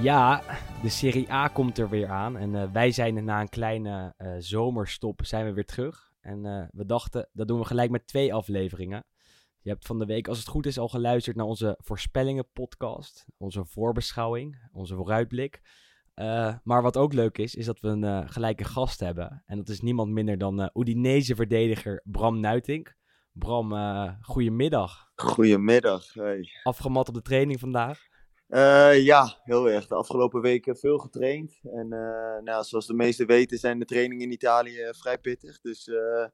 Ja, de Serie A komt er weer aan. En eh, wij zijn na een kleine eh, zomerstop zijn we weer terug. En eh, we dachten, dat doen we gelijk met twee afleveringen. Je hebt van de week, als het goed is, al geluisterd naar onze voorspellingen podcast. Onze voorbeschouwing, onze vooruitblik. Maar wat ook leuk is, is dat we een gelijke gast hebben. En dat is niemand minder dan uh, Udinese-verdediger Bram Nuitink. Bram, goedemiddag. Goedemiddag. Hey. Afgemat op de training vandaag? Uh, ja, heel erg. De afgelopen weken veel getraind. En uh, nou, zoals de meesten weten zijn de trainingen in Italië vrij pittig. Dus uh,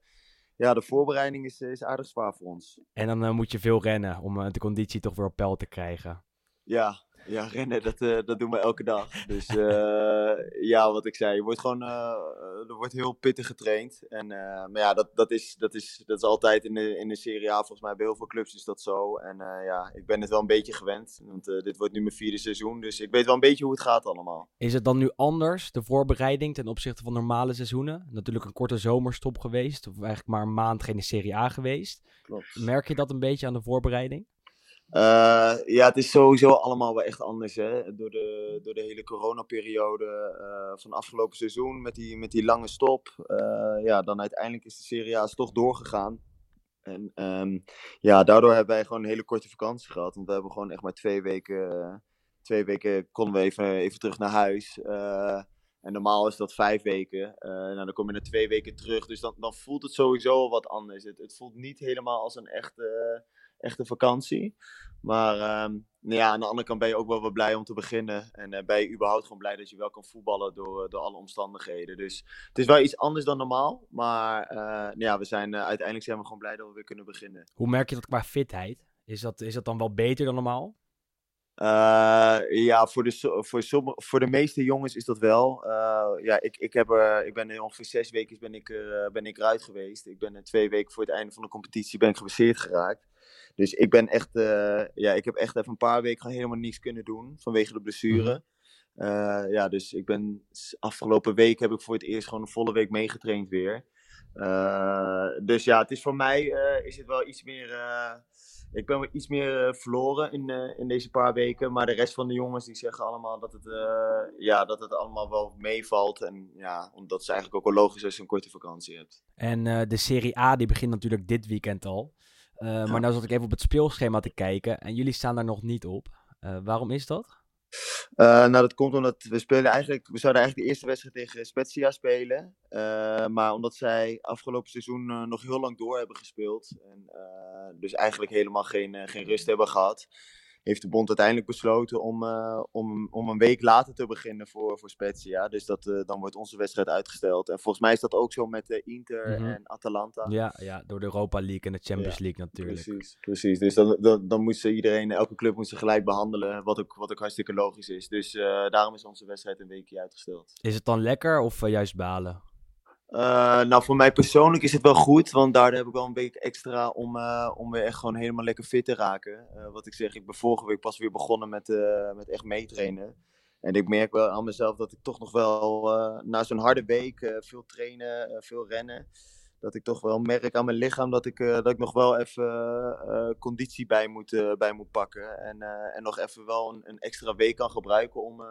ja, de voorbereiding is, is aardig zwaar voor ons. En dan moet je veel rennen om de conditie toch weer op peil te krijgen. Ja, ja, rennen, dat, uh, dat doen we elke dag. Dus uh, ja, wat ik zei, je wordt gewoon, uh, er wordt heel pittig getraind. En, maar ja, dat, dat, is, dat, is, dat is altijd in de, in de Serie A, volgens mij bij heel veel clubs is dat zo. En ja, ik ben het wel een beetje gewend, want dit wordt nu mijn vierde seizoen. Dus ik weet wel een beetje hoe het gaat allemaal. Is het dan nu anders, de voorbereiding, ten opzichte van normale seizoenen? Natuurlijk een korte zomerstop geweest, of eigenlijk maar een maand geen Serie A geweest. Klopt. Merk je dat een beetje aan de voorbereiding? Uh, ja, het is sowieso allemaal wel echt anders. Hè? Door, de, door de hele coronaperiode uh, van afgelopen seizoen met die, met die lange stop. Uh, ja, dan uiteindelijk is de Serie A's toch doorgegaan. En um, ja, daardoor hebben wij gewoon een hele korte vakantie gehad. Want we hebben gewoon echt maar twee weken, twee weken konden we even, even terug naar huis. en normaal is dat vijf weken. nou, dan kom je na twee weken terug. Dus dan, dan voelt het sowieso wat anders. Het, het voelt niet helemaal als een echte echte vakantie. Maar um, nou ja, aan de andere kant ben je ook wel wel blij om te beginnen. En uh, ben je überhaupt gewoon blij dat je wel kan voetballen door, door alle omstandigheden. Dus het is wel iets anders dan normaal. Maar uh, nou ja, we zijn, uh, uiteindelijk zijn we gewoon blij dat we weer kunnen beginnen. Hoe merk je dat qua fitheid? Is dat, is dat dan wel beter dan normaal? Ja, voor de, voor, voor de meeste jongens is dat wel. Ja, ik, ik, heb er, ik ben ongeveer zes weken ben ik, ben ik eruit geweest. Ik ben twee weken voor het einde van de competitie ben ik geblesseerd geraakt. Dus ik ben echt, ja, ik heb echt even een paar weken helemaal niets kunnen doen vanwege de blessure. Mm-hmm. ja, dus ik ben afgelopen week heb ik voor het eerst gewoon een volle week meegetraind weer. dus ja, het is voor mij is het wel iets meer ik ben wel iets meer uh, verloren in, uh, in deze paar weken. Maar de rest van de jongens die zeggen allemaal dat het, uh, ja, dat het allemaal wel meevalt. En ja, omdat het eigenlijk ook wel logisch is als je een korte vakantie hebt. En de Serie A die begint natuurlijk dit weekend al. Ja. Maar nou zat ik even op het speelschema te kijken. En jullie staan daar nog niet op. waarom is dat? Uh, nou, dat komt omdat we spelen eigenlijk, we zouden eigenlijk de eerste wedstrijd tegen Spezia spelen. Maar omdat zij afgelopen seizoen nog heel lang door hebben gespeeld. En dus eigenlijk helemaal geen, geen rust hebben gehad. Heeft de bond uiteindelijk besloten om, om, om een week later te beginnen voor, voor Spezia. Dus dat, dan wordt onze wedstrijd uitgesteld. En volgens mij is dat ook zo met Inter mm-hmm. en Atalanta. Ja, ja, door de Europa League en de Champions ja, League natuurlijk. Precies, precies. Dus dan, dan, dan moest iedereen, elke club moest ze gelijk behandelen. Wat ook, wat ook hartstikke logisch is. Dus daarom is onze wedstrijd een weekje uitgesteld. Is het dan lekker of juist balen? Uh, nou, voor mij persoonlijk is het wel goed, want daar heb ik wel een week extra om, uh, om weer echt gewoon helemaal lekker fit te raken. Uh, wat ik zeg, ik ben vorige week pas weer begonnen met, met echt meetrainen. En ik merk wel aan mezelf dat ik toch nog wel na zo'n harde week, veel trainen, veel rennen, dat ik toch wel merk aan mijn lichaam dat ik, dat ik nog wel even conditie bij moet, bij moet pakken. En, en nog even wel een, een, extra week kan gebruiken om,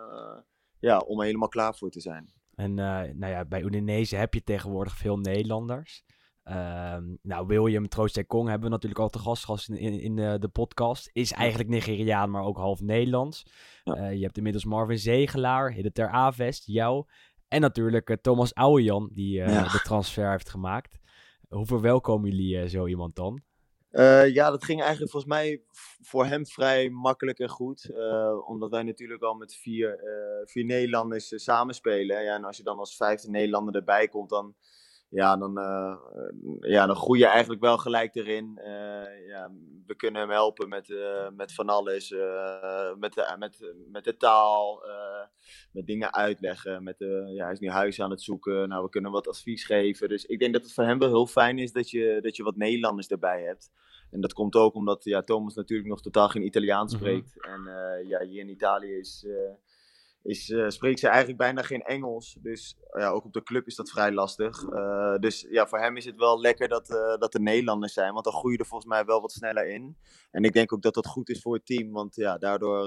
ja, om er helemaal klaar voor te zijn. En uh, nou ja, bij Udinese heb je tegenwoordig veel Nederlanders. Uh, nou, William Troost Kong hebben we natuurlijk al te gast gehad in, in, in de, de, podcast. Is eigenlijk Nigeriaan, maar ook half Nederlands. Ja. Uh, je hebt inmiddels Marvin Zegelaar, Hidde Ter Avest, jou. En natuurlijk uh, Thomas Ouwejan, die ja. de transfer heeft gemaakt. Hoe verwelkomen jullie zo iemand dan? Uh, ja, dat ging eigenlijk volgens mij voor hem vrij makkelijk en goed. Uh, omdat wij natuurlijk al met vier, uh, vier Nederlanders samenspelen. Ja, en als je dan als vijfde Nederlander erbij komt, dan ja, dan, uh, ja, dan groei je eigenlijk wel gelijk erin. Uh, ja, we kunnen hem helpen met, uh, met van alles. met, de, met, met de taal, met dingen uitleggen. Met, ja, hij is nu huis aan het zoeken. Nou, we kunnen wat advies geven. Dus ik denk dat het voor hem wel heel fijn is dat je, dat je wat Nederlanders erbij hebt. En dat komt ook omdat ja, Thomas natuurlijk nog totaal geen Italiaans spreekt. Mm -hmm. En ja, hier in Italië is is, uh, spreekt ze eigenlijk bijna geen Engels. Dus ja, ook op de club is dat vrij lastig. Uh, dus ja, voor hem is het wel lekker dat, uh, dat er Nederlanders zijn. Want dan groei je er volgens mij wel wat sneller in. En ik denk ook dat dat goed is voor het team. Want ja, daardoor,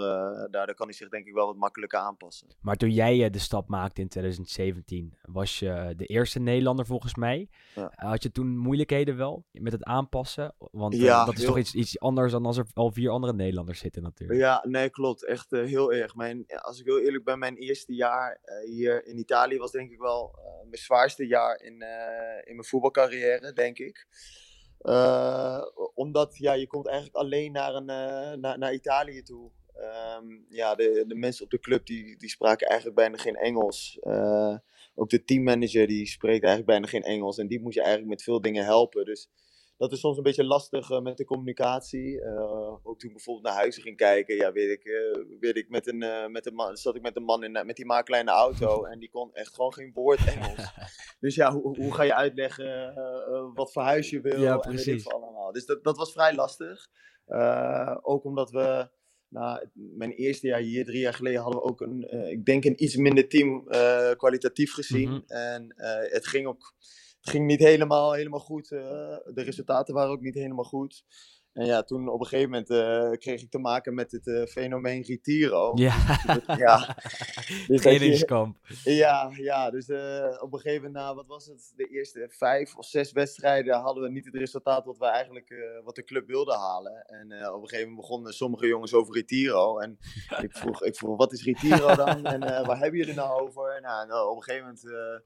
daardoor kan hij zich denk ik wel wat makkelijker aanpassen. Maar toen jij de stap maakte in 2017, was je de eerste Nederlander volgens mij. Ja. Had je toen moeilijkheden wel met het aanpassen? Want ja, dat is heel... toch iets, iets anders dan als er al vier andere Nederlanders zitten natuurlijk. Ja, nee, klopt. Echt heel erg. Mijn, als ik heel eerlijk bij mijn eerste jaar uh, hier in Italië was denk ik wel uh, mijn zwaarste jaar in, uh, in mijn voetbalcarrière, denk ik. omdat ja, je komt eigenlijk alleen naar, een, naar, naar Italië toe. Um, ja, de, de mensen op de club die, die spraken eigenlijk bijna geen Engels. ook de teammanager die spreekt eigenlijk bijna geen Engels. En die moet je eigenlijk met veel dingen helpen. Dus dat is soms een beetje lastig uh, met de communicatie. Uh, ook toen ik bijvoorbeeld naar huizen ging kijken, ja, weet ik, uh, weet ik met een, met een man, zat ik met een man in met die maakkleine auto en die kon echt gewoon geen woord Engels. dus ja, hoe, hoe ga je uitleggen wat voor huis je wil ja, en weet ik allemaal. Dus dat, dat was vrij lastig. ook omdat we, nou, mijn eerste jaar hier, drie jaar geleden, hadden we ook een, ik denk een iets minder team kwalitatief gezien. Mm -hmm. En het ging ook het ging niet helemaal, helemaal goed. Uh, de resultaten waren ook niet helemaal goed. En ja, toen op een gegeven moment uh, kreeg ik te maken met het uh, fenomeen Retiro. Ja. ja. Dus Trainingskamp. Ja, ja, dus op een gegeven moment, nou, wat was het? De eerste vijf of zes wedstrijden hadden we niet het resultaat wat we eigenlijk, wat de club wilde halen. En op een gegeven moment begonnen sommige jongens over Retiro. En ik vroeg, ik vroeg, wat is Retiro dan? en waar hebben jullie het nou over? Nou, nou, op een gegeven moment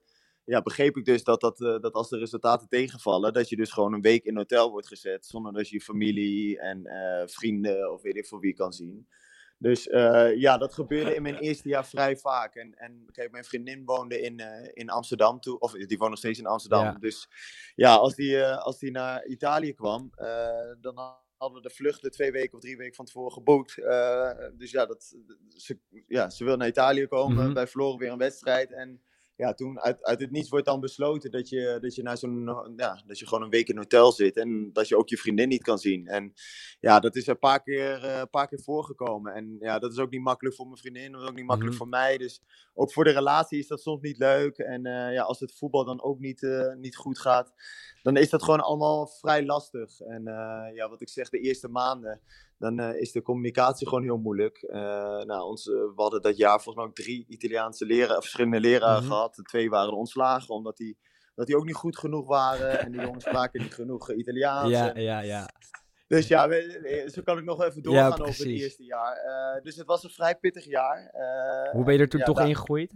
ja, begreep ik dus dat, dat, uh, dat als de resultaten tegenvallen, dat je dus gewoon een week in een hotel wordt gezet. Zonder dat je je familie en uh, vrienden of weet ik voor wie kan zien. Dus uh, ja, dat gebeurde in mijn eerste jaar vrij vaak. En, en kijk, mijn vriendin woonde in, in Amsterdam toe, of die woont nog steeds in Amsterdam. Ja. Dus ja, als die, als die naar Italië kwam, dan hadden we de vluchten twee weken of drie weken van tevoren geboekt. dus ja, dat, ze, ja, ze wil naar Italië komen. Mm -hmm. Wij verloren weer een wedstrijd. En ja, toen uit, uit het niets wordt dan besloten dat je, dat je naar zo'n, ja, dat je gewoon een week in een hotel zit en dat je ook je vriendin niet kan zien. En ja, dat is een paar keer, uh, paar keer voorgekomen. En ja, dat is ook niet makkelijk voor mijn vriendin, dat is ook niet makkelijk mm -hmm. voor mij. Dus ook voor de relatie is dat soms niet leuk. En uh, ja, als het voetbal dan ook niet, uh, niet goed gaat, dan is dat gewoon allemaal vrij lastig. En ja, wat ik zeg, de eerste maanden, dan uh, is de communicatie gewoon heel moeilijk. Uh, nou, ons, uh, we hadden dat jaar volgens mij ook drie Italiaanse leraar, verschillende leraren mm -hmm. gehad. De twee waren ontslagen omdat die, dat die ook niet goed genoeg waren. en die jongens spraken niet genoeg Italiaans. Ja, en... ja, ja. Dus ja, we, zo kan ik nog even doorgaan ja, over het eerste jaar. dus het was een vrij pittig jaar. Hoe ben je er toen ja, toch ingegroeid?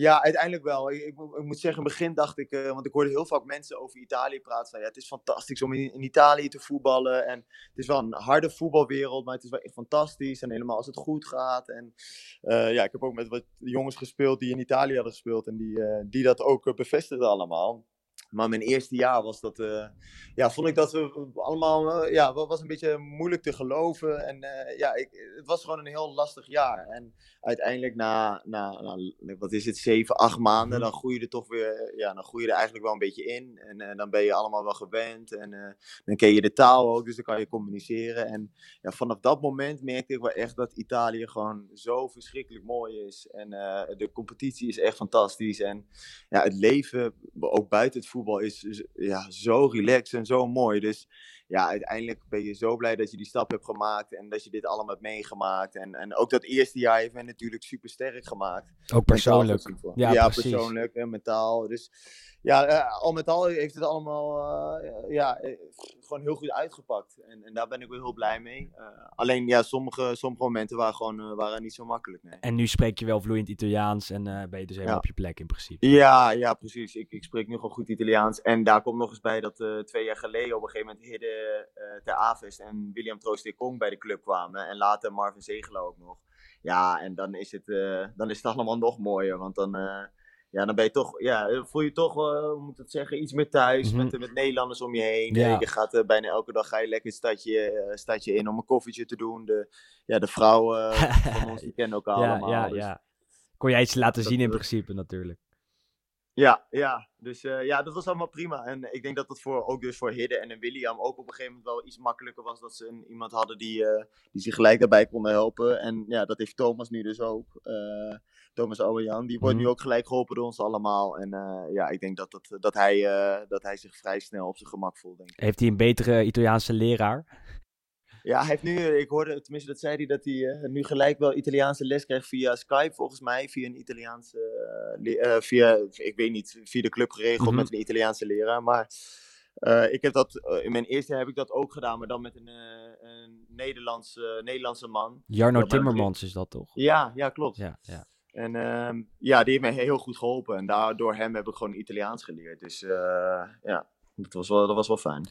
Ja, uiteindelijk wel. Ik, ik, moet zeggen, in het begin dacht ik, uh, want ik hoorde heel vaak mensen over Italië praten. Ja, het is fantastisch om in, Italië te voetballen. En het is wel een harde voetbalwereld, maar het is wel fantastisch. En helemaal als het goed gaat. En uh, ja, ik heb ook met wat jongens gespeeld die in Italië hadden gespeeld. En die, uh, die dat ook bevestigden allemaal. Maar mijn eerste jaar was dat, uh, ja, vond ik dat we allemaal, uh, ja, was een beetje moeilijk te geloven. En uh, ja, ik, het was gewoon een heel lastig jaar. En uiteindelijk na, na, na wat is het, zeven, acht maanden, dan groei je er toch weer, ja, dan groei je er eigenlijk wel een beetje in. En dan ben je allemaal wel gewend. En dan ken je de taal ook, dus dan kan je communiceren. En ja, vanaf dat moment merkte ik wel echt dat Italië gewoon zo verschrikkelijk mooi is. En de competitie is echt fantastisch. En ja, het leven, ook buiten het voetbal voetbal is, is ja, zo relaxed en zo mooi. Dus ja, uiteindelijk ben je zo blij dat je die stap hebt gemaakt en dat je dit allemaal hebt meegemaakt. En, en ook dat eerste jaar heeft mij natuurlijk super sterk gemaakt. Ook persoonlijk. Ja, ja persoonlijk en mentaal. Dus ja, uh, al met al heeft het allemaal uh, ja, gewoon heel goed uitgepakt. En, en daar ben ik wel heel blij mee. Alleen ja, sommige, sommige momenten waren gewoon waren niet zo makkelijk. Nee. En nu spreek je wel vloeiend Italiaans en ben je dus helemaal ja. op je plek in principe. Ja, ja precies. Ik, ik spreek nu gewoon goed Italiaans. En daar komt nog eens bij dat twee jaar geleden op een gegeven moment Hidde ter Avest en William Troost Kong bij de club kwamen. En later Marvin Zegela ook nog. Ja, en dan is het, uh, dan is het allemaal nog mooier. Want dan, uh, ja, dan ben je toch, ja, voel je toch, hoe moet ik het zeggen, iets meer thuis. Mhm. met, met Nederlanders om je heen. Ja. Je gaat bijna elke dag ga je lekker het stadje, stadje in om een koffietje te doen. De, ja, de vrouwen van ons, die kennen elkaar ja, allemaal. ja, dus- ja. Kon jij iets laten Dat- zien in principe natuurlijk. Ja, ja. Dus eh, ja, dat was allemaal prima. En ik denk dat dat voor, ook dus voor Hidde en een William ook op een gegeven moment wel iets makkelijker was. Dat ze een, iemand hadden die, eh, die zich gelijk daarbij konden helpen. En ja, dat heeft Thomas nu dus ook. Eh, Thomas Ouwejan. Die wordt Mhm. nu ook gelijk geholpen door ons allemaal. En ja, ik denk dat, dat, dat, hij, dat hij zich vrij snel op zijn gemak voelt, denk ik. Heeft hij een betere Italiaanse leraar? Ja, hij heeft nu, eh, ik hoorde, tenminste dat zei hij, dat hij eh, nu gelijk wel Italiaanse les krijgt via Skype volgens mij. Via een Italiaanse, eh, via, ik weet niet, via de club geregeld Mhm. met een Italiaanse leraar. Maar ik heb dat, in mijn eerste heb ik dat ook gedaan, maar dan met een, een Nederlandse, Nederlandse man. Jarno Timmermans is dat toch? Ja, ja, klopt. Ja, ja. En ehm, ja, die heeft mij heel goed geholpen. En daardoor hem heb ik gewoon Italiaans geleerd. Dus ja, dat was wel, dat was wel fijn.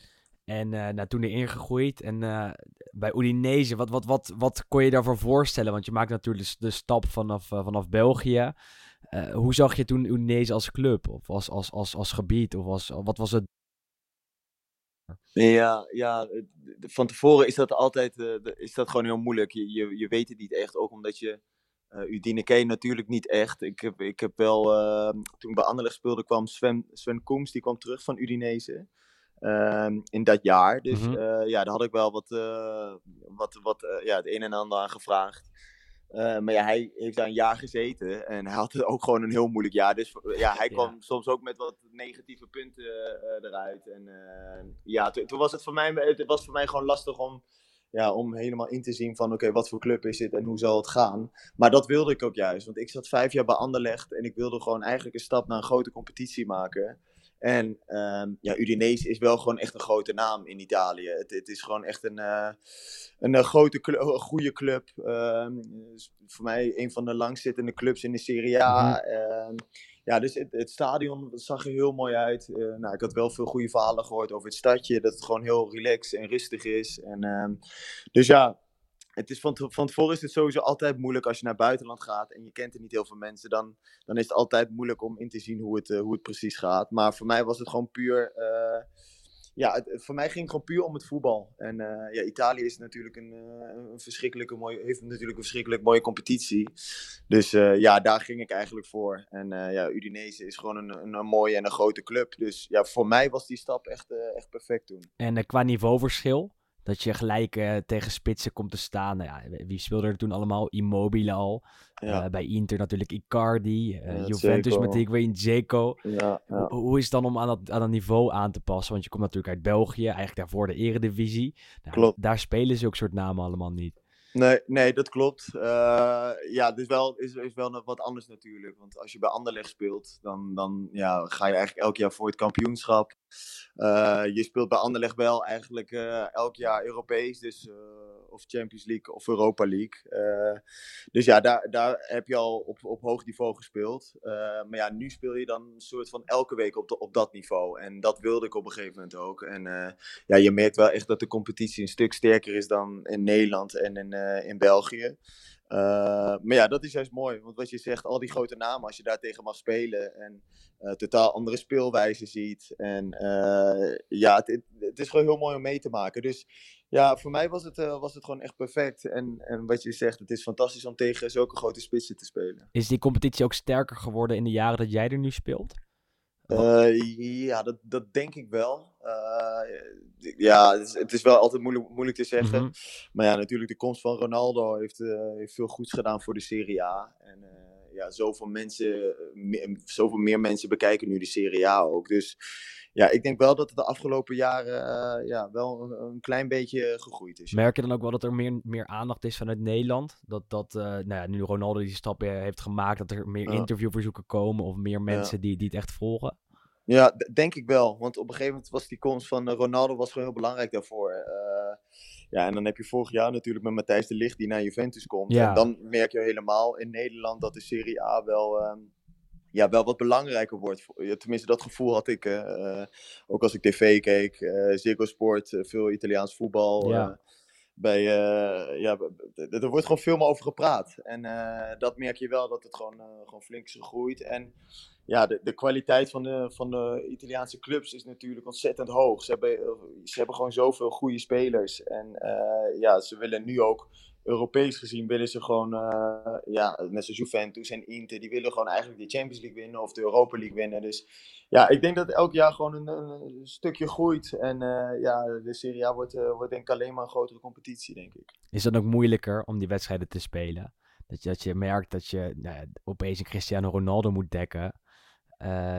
En nou, toen erin gegroeid. En eh, bij Udinese, wat, wat, wat, wat kon je daarvoor voorstellen? Want je maakt natuurlijk de, de stap vanaf, eh, vanaf België. Hoe zag je toen Udinese als club? Of als, als, als, als gebied? Of als, wat was het? Ja, ja, van tevoren is dat altijd is dat gewoon heel moeilijk. Je, je, je weet het niet echt, ook omdat je Udine ken natuurlijk niet echt. Ik heb, ik heb wel, toen bij Anderlecht speelde, kwam Sven, Sven Koems, die kwam terug van Udinese. Ehm, in dat jaar. Dus Mhm. eh, ja, daar had ik wel wat, eh, wat, wat eh, ja, het een en ander aan gevraagd. Maar ja, hij heeft daar een jaar gezeten en hij had ook gewoon een heel moeilijk jaar. Dus ja, hij Ja. kwam soms ook met wat negatieve punten eruit. En ja, toen, toen was het voor mij, het was voor mij gewoon lastig om, ja, om helemaal in te zien van oké, wat voor club is dit en hoe zal het gaan. Maar dat wilde ik ook juist, want ik zat vijf jaar bij Anderlecht en ik wilde gewoon eigenlijk een stap naar een grote competitie maken. En ehm, ja, Udinese is wel gewoon echt een grote naam in Italië. Het, het is gewoon echt een, eh, een, eh, grote een goede club. Is voor mij een van de langzittende clubs in de Serie A. Ehm, ja, dus het, het stadion zag er heel mooi uit. Eh, nou, ik had wel veel goede verhalen gehoord over het stadje. Dat het gewoon heel relaxed en rustig is. En, dus ja, het is van, van tevoren is het sowieso altijd moeilijk als je naar buitenland gaat en je kent er niet heel veel mensen. Dan, dan is het altijd moeilijk om in te zien hoe het, eh, hoe het precies gaat. Maar voor mij was het gewoon puur. eh, ja, voor mij ging het gewoon puur om het voetbal. En eh, ja, Italië is natuurlijk een, een verschrikkelijke mooie, heeft natuurlijk een verschrikkelijk mooie competitie. Dus ja, daar ging ik eigenlijk voor. En ja, Udinese is gewoon een, een, mooie en een grote club. Dus ja, voor mij was die stap echt, echt perfect toen. En qua niveauverschil, dat je gelijk eh, tegen spitsen komt te staan. Nou ja, wie speelde er toen allemaal? Immobile al. Ja, Eh, bij Inter natuurlijk Icardi. Ja, Juventus met Higuain Dzeko. ja. Hoe, is het dan om aan dat, aan dat niveau aan te passen? Want je komt natuurlijk uit België, eigenlijk daarvoor de eredivisie. Nou, Klopt. Daar spelen zulke soort namen allemaal niet. Nee, nee, dat klopt. Eh, ja, het is wel, is, is wel wat anders natuurlijk. Want als je bij Anderlecht speelt, dan, dan ja, ga je eigenlijk elk jaar voor het kampioenschap. Eh, je speelt bij Anderlecht wel eigenlijk eh, elk jaar Europees, dus, of Champions League of Europa League. Dus ja, daar, daar heb je al op, op hoog niveau gespeeld. Maar ja, nu speel je dan een soort van elke week op, de, op dat niveau. En dat wilde ik op een gegeven moment ook. En ja, je merkt wel echt dat de competitie een stuk sterker is dan in Nederland en in, in België. Eh, maar ja, dat is juist mooi. Want wat je zegt, al die grote namen, als je daar tegen mag spelen en eh, totaal andere speelwijzen ziet. En eh, ja, het, het, is gewoon heel mooi om mee te maken. Dus ja, voor mij was het, eh, was het gewoon echt perfect. En, en wat je zegt, het is fantastisch om tegen zulke grote spitsen te spelen. Is die competitie ook sterker geworden in de jaren dat jij er nu speelt? Eh, ja, dat, dat denk ik wel. Eh, ja, het is, het is wel altijd moeilijk, moeilijk te zeggen. Mhm. Maar ja, natuurlijk de komst van Ronaldo heeft, eh, heeft veel goeds gedaan voor de Serie A. En ja, zoveel mensen, me- zoveel meer mensen bekijken nu de Serie A ook. Dus ja, ik denk wel dat het de afgelopen jaren eh, ja, wel een, een klein beetje gegroeid is. Merk je dan ook wel dat er meer, meer aandacht is vanuit Nederland? Dat, dat eh, nou ja, nu Ronaldo die stap eh, heeft gemaakt, dat er meer interviewverzoeken komen of meer mensen die, die het echt volgen? Ja, denk ik wel. Want op een gegeven moment was die komst van eh, Ronaldo was gewoon heel belangrijk daarvoor. Eh, ja, en dan heb je vorig jaar natuurlijk met Matthijs de Ligt die naar Juventus komt. Ja. En dan merk je helemaal in Nederland dat de Serie A wel, ehm, ja, wel wat belangrijker wordt. Tenminste, dat gevoel had ik. eh, ook als ik tv keek, Ziggo Sport, eh, veel Italiaans voetbal. Ja. bij, ja, er wordt gewoon veel meer over gepraat. En dat merk je wel, dat het gewoon, gewoon flink is gegroeid. En ja, de, de kwaliteit van de, van de Italiaanse clubs is natuurlijk ontzettend hoog. Ze hebben, ze hebben gewoon zoveel goede spelers. En ja, ze willen nu ook, Europees gezien, willen ze gewoon, eh, ja, net zoals Juventus en Inter, die willen gewoon eigenlijk de Champions League winnen of de Europa League winnen. Dus ja, ik denk dat elk jaar gewoon een, een stukje groeit. En eh, ja, de Serie A wordt, eh, wordt denk ik alleen maar een grotere competitie, denk ik. Is het ook moeilijker om die wedstrijden te spelen? Dat je, dat je merkt dat je nou opeens een Cristiano Ronaldo moet dekken.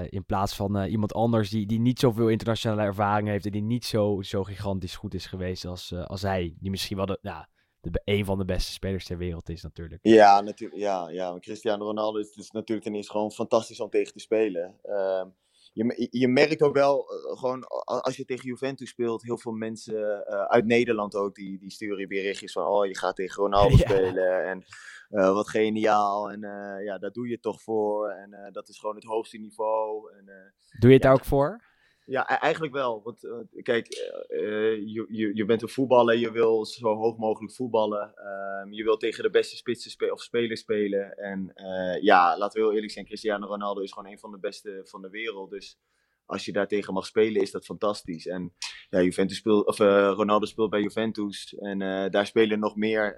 in plaats van iemand anders die, die niet zoveel internationale ervaring heeft. En die niet zo, zo gigantisch goed is geweest als, als hij. Die misschien wel de, ja, de, een van de beste spelers ter wereld is natuurlijk. Ja, natuurlijk. Ja, ja. maar Cristiano Ronaldo is, is natuurlijk ten eerste gewoon fantastisch om tegen te spelen. Ehm, je, je merkt ook wel, eh, gewoon als je tegen Juventus speelt, heel veel mensen eh, uit Nederland ook, die, die sturen je berichtjes van, oh, je gaat tegen Ronaldo Ja. spelen en eh, wat geniaal. En ja, daar doe je het toch voor. En dat is gewoon het hoogste niveau. En, Doe je het Ja. daar ook voor? Ja, e- eigenlijk wel. Want eh, kijk, eh, eh, je, je, je bent een voetballer, je wil zo hoog mogelijk voetballen. Ehm, je wil tegen de beste spitsen of spelers spelen. En ja, laten we heel eerlijk zijn, Cristiano Ronaldo is gewoon een van de beste van de wereld. Dus als je daar tegen mag spelen, is dat fantastisch. En ja, Juventus speelt, of, Ronaldo speelt bij Juventus. En daar spelen nog meer,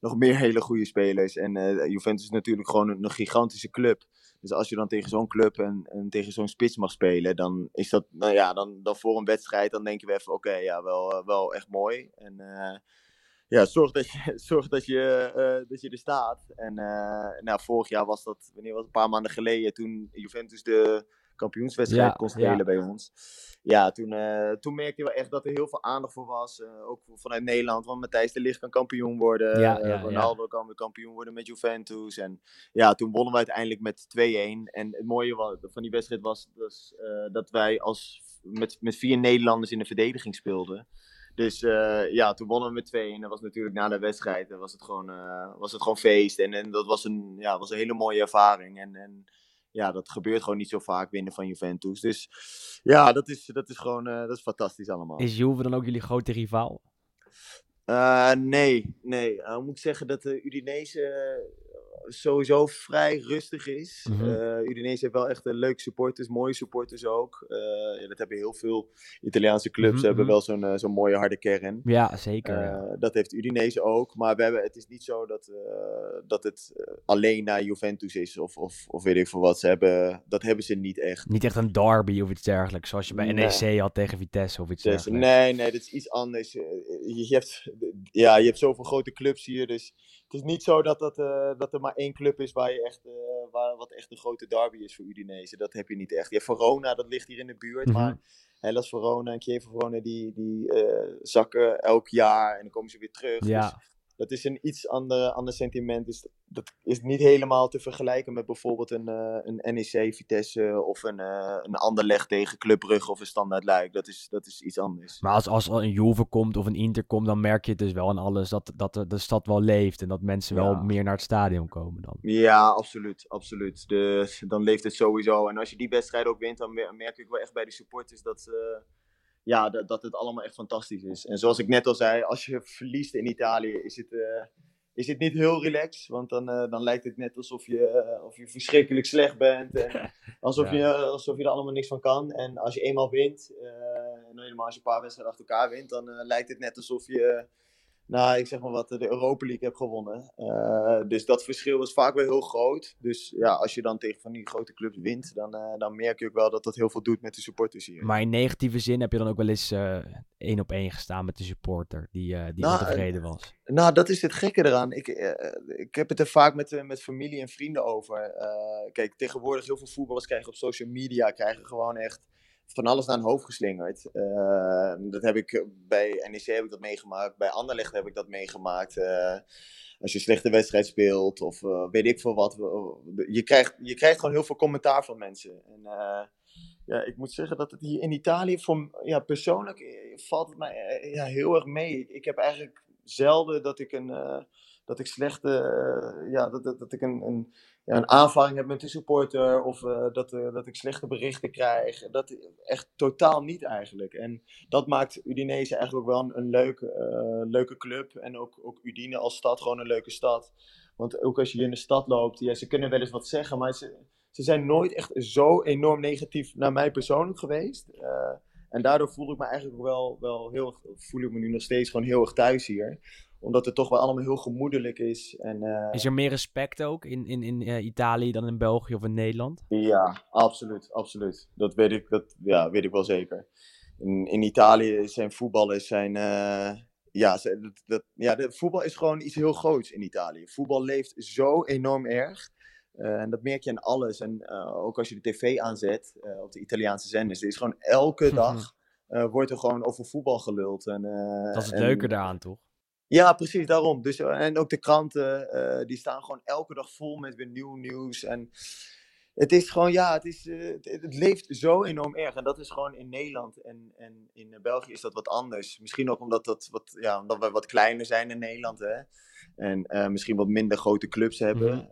nog meer hele goede spelers. En Juventus is natuurlijk gewoon een gigantische club. Dus als je dan tegen zo'n club en, en tegen zo'n spits mag spelen, dan is dat, nou ja, dan, dan voor een wedstrijd, dan denken we even, oké, ja, wel, eh, wel echt mooi. En eh, ja, zorg dat je, zorg dat je, eh, dat je er staat. En nou, vorig jaar was dat, wanneer was een paar maanden geleden, toen Juventus de kampioenswedstrijd kon spelen bij ons. Ja, toen, eh, toen merkte je wel echt dat er heel veel aandacht voor was. eh, ook vanuit Nederland, want Matthijs de Ligt kan kampioen worden. Ja, eh. Ronaldo kan weer kampioen worden met Juventus. En ja, toen wonnen we uiteindelijk met 2-1. En het mooie van die wedstrijd was dat wij als, met, met vier Nederlanders in de verdediging speelden. Dus ja, toen wonnen we met 2 en dat was natuurlijk na de wedstrijd was het gewoon, eh, was het gewoon feest. En, en dat was een, ja, was een hele mooie ervaring. En, en ja, dat gebeurt gewoon niet zo vaak winnen van Juventus. Dus ja, dat is, dat is gewoon eh, dat is fantastisch allemaal. Is Juve dan ook jullie grote rivaal? Eh, nee, nee. Eh, moet ik zeggen dat de Udinese sowieso vrij rustig is. Eh, Udinese heeft wel echt een leuke supporters, mooie supporters ook. Eh, ja, dat hebben heel veel Italiaanse clubs, Mhm, hebben mhm. wel zo'n eh, zo'n mooie harde kern. Ja, zeker. dat heeft Udinese ook, maar we hebben, het is niet zo dat, dat het alleen naar Juventus is of, of, of weet ik veel wat. Ze hebben, dat hebben ze niet echt. Niet echt een derby of iets dergelijks, zoals je bij Nee. NEC had tegen Vitesse of iets Dus, dergelijks. nee, nee, dat is iets anders. Je, je hebt, ja, je hebt zoveel grote clubs hier, dus het is niet zo dat, dat, eh, dat er maar één club is waar je echt, eh, waar, wat echt een grote derby is voor Udinese. Dat heb je niet echt. Je Verona, dat ligt hier in de buurt, Mhm. maar Hellas Verona en Chievo Verona, die, die eh, zakken elk jaar en dan komen ze weer terug. Ja. Dus dat is een iets ander, ander sentiment. Dus dat is niet helemaal te vergelijken met bijvoorbeeld een, eh, een NEC Vitesse of een, eh een Anderlecht tegen Club Brugge of een Standaard Luik. Dat is, dat is iets anders. Maar als, als er een Juve komt of een Inter komt, dan merk je het dus wel aan alles dat, dat de, de stad wel leeft en dat mensen wel meer naar het stadion komen dan. Ja, absoluut. absoluut. Dus dan leeft het sowieso. En als je die wedstrijd ook wint, dan mer- merk ik wel echt bij de supporters dat, eh, ja, dat, dat het allemaal echt fantastisch is. En zoals ik net al zei, als je verliest in Italië, is het, eh, is het niet heel relaxed. Want dan, eh, dan lijkt het net alsof je, eh, of je verschrikkelijk slecht bent. En alsof, Ja. je, alsof je er allemaal niks van kan. En als je eenmaal wint, en helemaal als je een paar wedstrijden achter elkaar wint, dan lijkt het net alsof je nou, ik zeg maar wat, de Europa League heb gewonnen. Eh, dus dat verschil is vaak wel heel groot. Dus ja, als je dan tegen van die grote clubs wint, dan, eh, dan merk je ook wel dat dat heel veel doet met de supporters hier. Maar in negatieve zin heb je dan ook wel eens eh, één op één gestaan met de supporter die, die Nou, ontevreden was. Nou, dat is het gekke eraan. Ik, ik heb het er vaak met, met familie en vrienden over. Kijk, tegenwoordig heel veel voetballers krijgen op social media krijgen gewoon echt van alles naar hun hoofd geslingerd. Eh, dat heb ik eh, bij NEC heb ik dat meegemaakt, bij Anderlecht heb ik dat meegemaakt. Eh, als je een slechte wedstrijd speelt of eh, weet ik veel wat. Je krijgt, je krijgt gewoon heel veel commentaar van mensen. En, ja, ik moet zeggen dat het hier in Italië, voor, ja, persoonlijk valt het mij ja, heel erg mee. Ik, heb eigenlijk zelden dat ik een, dat ik slechte, eh, ja, dat, dat, ik een, een, ja, een aanvaring heb met de supporter of eh, dat, eh, dat ik slechte berichten krijg. Dat echt totaal niet eigenlijk. En dat maakt Udinese eigenlijk ook wel een, leuke, leuke club. En ook, ook Udine als stad gewoon een leuke stad. Want ook als je in de stad loopt, ja, ze kunnen wel eens wat zeggen, maar ze, ze zijn nooit echt zo enorm negatief naar mij persoonlijk geweest. En daardoor voel ik me eigenlijk wel, wel heel, voel ik me nu nog steeds gewoon heel erg thuis hier. Omdat het toch wel allemaal heel gemoedelijk is. En, eh, Is er meer respect ook in, in, in eh, Italië dan in België of in Nederland? Ja, absoluut, absoluut. Dat weet ik, dat, ja, weet ik wel zeker. In, in Italië zijn voetballers zijn, eh, ja, dat, dat- ja, de voetbal is gewoon iets heel groots in Italië. Voetbal leeft zo enorm erg. En dat merk je aan alles. En ook als je de tv aanzet op de Italiaanse zenders, er is gewoon elke dag wordt er gewoon over voetbal geluld. En, Dat is het en- leuke daaraan, toch? Ja, precies, daarom. Dus, eh, en ook de kranten, eh, die staan gewoon elke dag vol met weer nieuw nieuws. En het is gewoon, ja, het, is, eh, het, het leeft zo enorm erg. En dat is gewoon in Nederland en, en in België is dat wat anders. Misschien ook omdat, dat wat, ja, omdat we wat kleiner zijn in Nederland, hè. En misschien wat minder grote clubs hebben.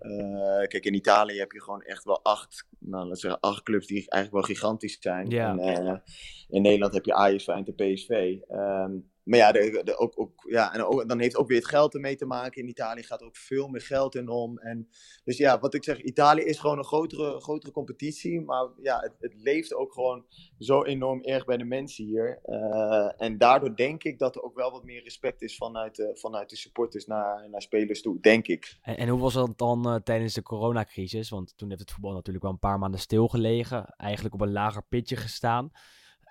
Kijk, in Italië heb je gewoon echt wel acht, nou, laten we zeggen, acht clubs die eigenlijk wel gigantisch zijn. Ja. En, in Nederland heb je Ajax, Feyenoord en PSV. Ehm, maar ja, de, ook, ook, ja en ook, dan heeft ook weer het geld ermee te maken. In Italië gaat ook veel meer geld in om. En, dus ja, wat ik zeg, Italië is gewoon een grotere, grotere competitie. Maar ja, het, het leeft ook gewoon zo enorm erg bij de mensen hier. Eh, en daardoor denk ik dat er ook wel wat meer respect is vanuit, de- vanuit de supporters naar, naar spelers toe. Denk ik. En, en hoe was dat dan eh, tijdens de coronacrisis? Want toen heeft het voetbal natuurlijk wel een paar maanden stilgelegen. Eigenlijk op een lager pitje gestaan.